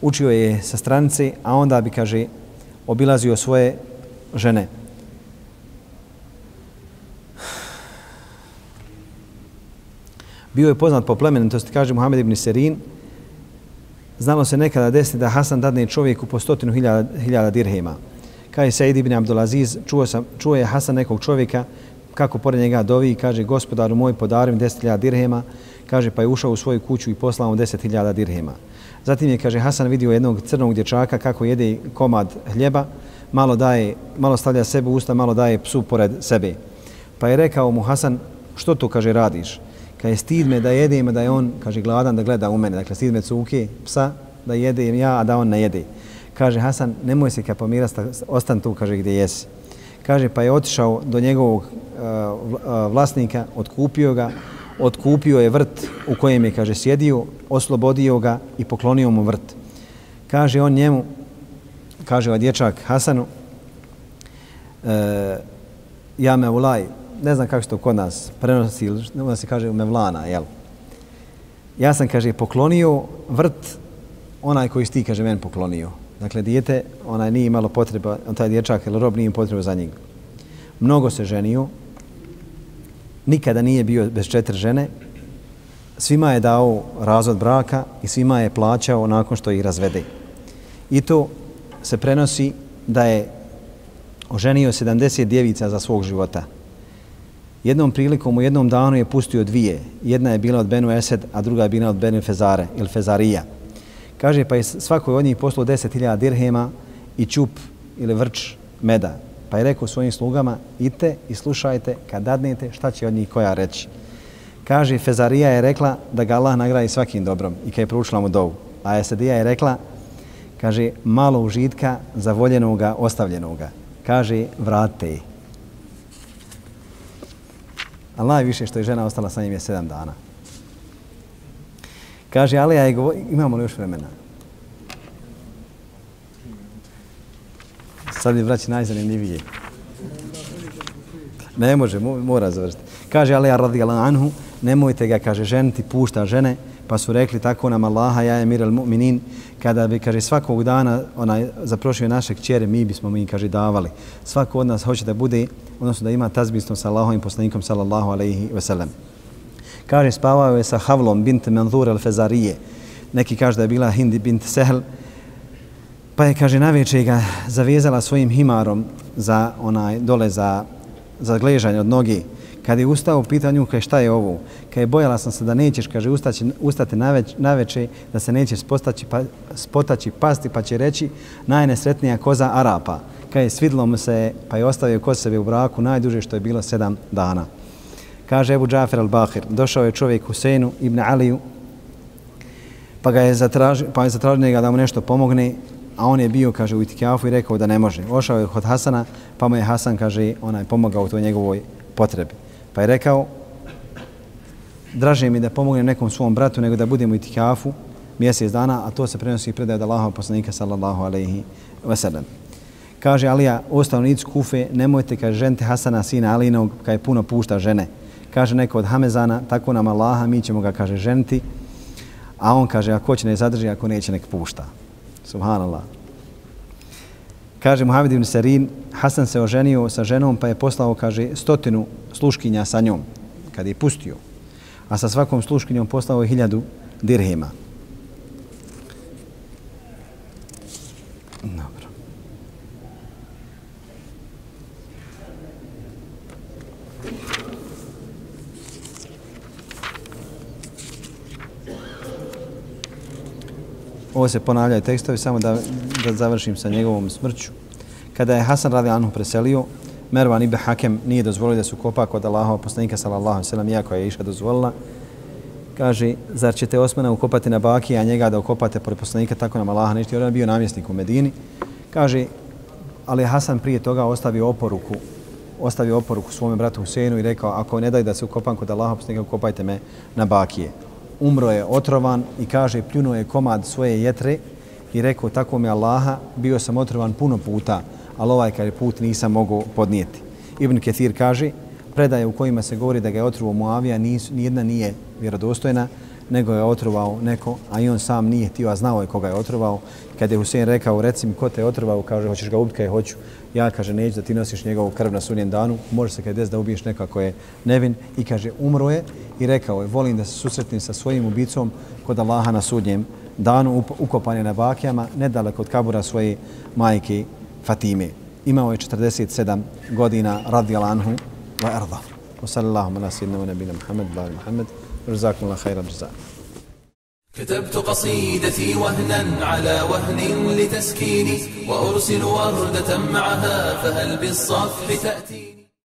Učio je sa stranice, a onda bi, kaže, obilazio svoje žene. Bio je poznat po plemenu, to se kaže Muhammed ibn Serin, znalo se nekada desiti da Hasan dadne čovjeku po stotinu hiljada, hiljada dirhema. Kaj Said ibn Abdulaziz, čuo, sam, čuo je Hasan nekog čovjeka, kako pored njega dovi i kaže, gospodaru moj, podarim deset hiljada dirhema, kaže, pa je ušao u svoju kuću i poslao mu deset hiljada dirhema. Zatim je, kaže, Hasan vidio jednog crnog dječaka kako jede komad hljeba, malo daje, malo stavlja sebe u usta, malo daje psu pored sebe. Pa je rekao mu Hasan, što to, kaže, radiš? Kaže, stid me da jedem, da je on, kaže, gladan da gleda u mene. Dakle, stid me cuke, psa, da jedem ja, a da on ne jede. Kaže, Hasan, nemoj se kapomirati, ostan tu, kaže, gdje jesi. Kaže, pa je otišao do njegovog uh, vlasnika, otkupio ga, otkupio je vrt u kojem je, kaže, sjedio, oslobodio ga i poklonio mu vrt. Kaže on njemu, kaže ovaj dječak Hasanu, e, ja me ulaj, ne znam kako što kod nas prenosi, ne se kaže mevlana, jel? Ja sam, kaže, poklonio vrt onaj koji sti, kaže, men poklonio. Dakle, dijete, onaj nije imalo potreba, on taj dječak ili rob nije potreba za njega. Mnogo se ženio, nikada nije bio bez četiri žene, svima je dao razvod braka i svima je plaćao nakon što ih razvede. I to se prenosi da je oženio 70 djevica za svog života. Jednom prilikom u jednom danu je pustio dvije. Jedna je bila od Benu Esed, a druga je bila od Benu Fezare ili Fezarija. Kaže pa je svakoj od njih poslao 10.000 dirhema i čup ili vrč meda. Pa je rekao svojim slugama, idite i slušajte kad dadnete šta će od njih koja reći. Kaže, Fezarija je rekla da ga Allah nagradi svakim dobrom i kad je proučila mu dovu. A Esedija je rekla, kaže, malo užitka za voljenoga, ostavljenoga. Kaže, vrate je. Allah najviše više što je žena ostala sa njim je sedam dana. Kaže, ali ja je imamo li još vremena? Sad je vraći najzanimljivije. Ne može, mora završiti. Kaže, Alija ja anhu, nemojte ga, kaže, ženiti, pušta žene, pa su rekli tako nam Allaha, ja je mir al mu'minin, kada bi, kaže, svakog dana onaj, zaprošio naše kćere, mi bismo mi, kaže, davali. Svako od nas hoće da bude, odnosno da ima tazbistom sa Allahom i poslanikom, sallallahu alaihi ve sellem Kaže, spavao je sa Havlom bint Manzur al-Fezarije. Neki kaže da je bila Hindi bint Sehl. Pa je, kaže, naveče ga zavezala svojim himarom za onaj dole za, za gležanje od nogi. Kad je ustao, pitao nju, kaj šta je ovo? Kaj je bojala sam se da nećeš, kaže, ustaći, ustati na naveče, da se nećeš spotaći, pa, spotaći, pasti, pa će reći najnesretnija koza Arapa. Kaj je svidlo mu se, pa je ostavio kod sebe u braku najduže što je bilo sedam dana. Kaže Ebu Džafer al-Bahir, došao je čovjek Huseinu ibn Aliju, pa ga je zatražio, pa je zatražio da mu nešto pomogne, a on je bio, kaže, u itikafu i rekao da ne može. Ošao je kod Hasana, pa mu je Hasan, kaže, onaj pomogao u toj njegovoj potrebi. Pa je rekao, draže mi da pomognem nekom svom bratu nego da budem u itikafu mjesec dana, a to se prenosi i predaje od Allahova poslanika, sallallahu alaihi wasallam. Kaže Alija, ostavnicu Kufe, nemojte, kaže, žente Hasana, sina Alinog, kada je puno pušta žene kaže neko od Hamezana, tako nam Allaha, mi ćemo ga, kaže, ženiti, a on kaže, ako će ne zadrži, ako neće, nek pušta. Subhanallah. Kaže Muhammed ibn Sarin, Hasan se oženio sa ženom, pa je poslao, kaže, stotinu sluškinja sa njom, kad je pustio. A sa svakom sluškinjom poslao je hiljadu dirhema. ovo se ponavljaju tekstovi, samo da, da završim sa njegovom smrću. Kada je Hasan radi Anhu preselio, Mervan ibn Hakem nije dozvolio da su kopa kod Allaha poslanika sallallahu sallam, iako je iša dozvolila. Kaže, zar ćete Osmana ukopati na baki, a njega da ukopate pored poslanika, tako nam Allaha nešto, jer on bio namjesnik u Medini. Kaže, ali Hasan prije toga ostavio oporuku ostavio oporuku svome bratu Huseinu i rekao, ako ne daj da se ukopam kod Allaha poslanika, ukopajte me na bakije umro je otrovan i kaže pljunuo je komad svoje jetre i rekao tako mi Allaha bio sam otrovan puno puta ali ovaj kad je put nisam mogao podnijeti. Ibn Ketir kaže predaje u kojima se govori da ga je otrovao Muavija nijedna nije vjerodostojna nego je otrovao neko, a i on sam nije htio, a znao je koga je otrovao. Kad je Husein rekao, reci mi ko te je otrovao, kaže, hoćeš ga ubiti, kaj hoću. Ja, kaže, neću da ti nosiš njegovu krv na sunjem danu, može se kad des da ubiješ nekako je nevin. I kaže, umro je i rekao je, volim da se susretnim sa svojim ubicom kod Allaha na sudnjem danu, ukopan je na bakijama, nedaleko od kabura svoje majke Fatime. Imao je 47 godina, radi Alanhu, wa arda. Wa sallallahu ala sallam, nabina Muhammed, bala Muhammed, جزاكم الله خير الجزاء كتبت قصيدتي وهنا على وهن لتسكيني وأرسل وردة معها فهل بالصفح تأتيني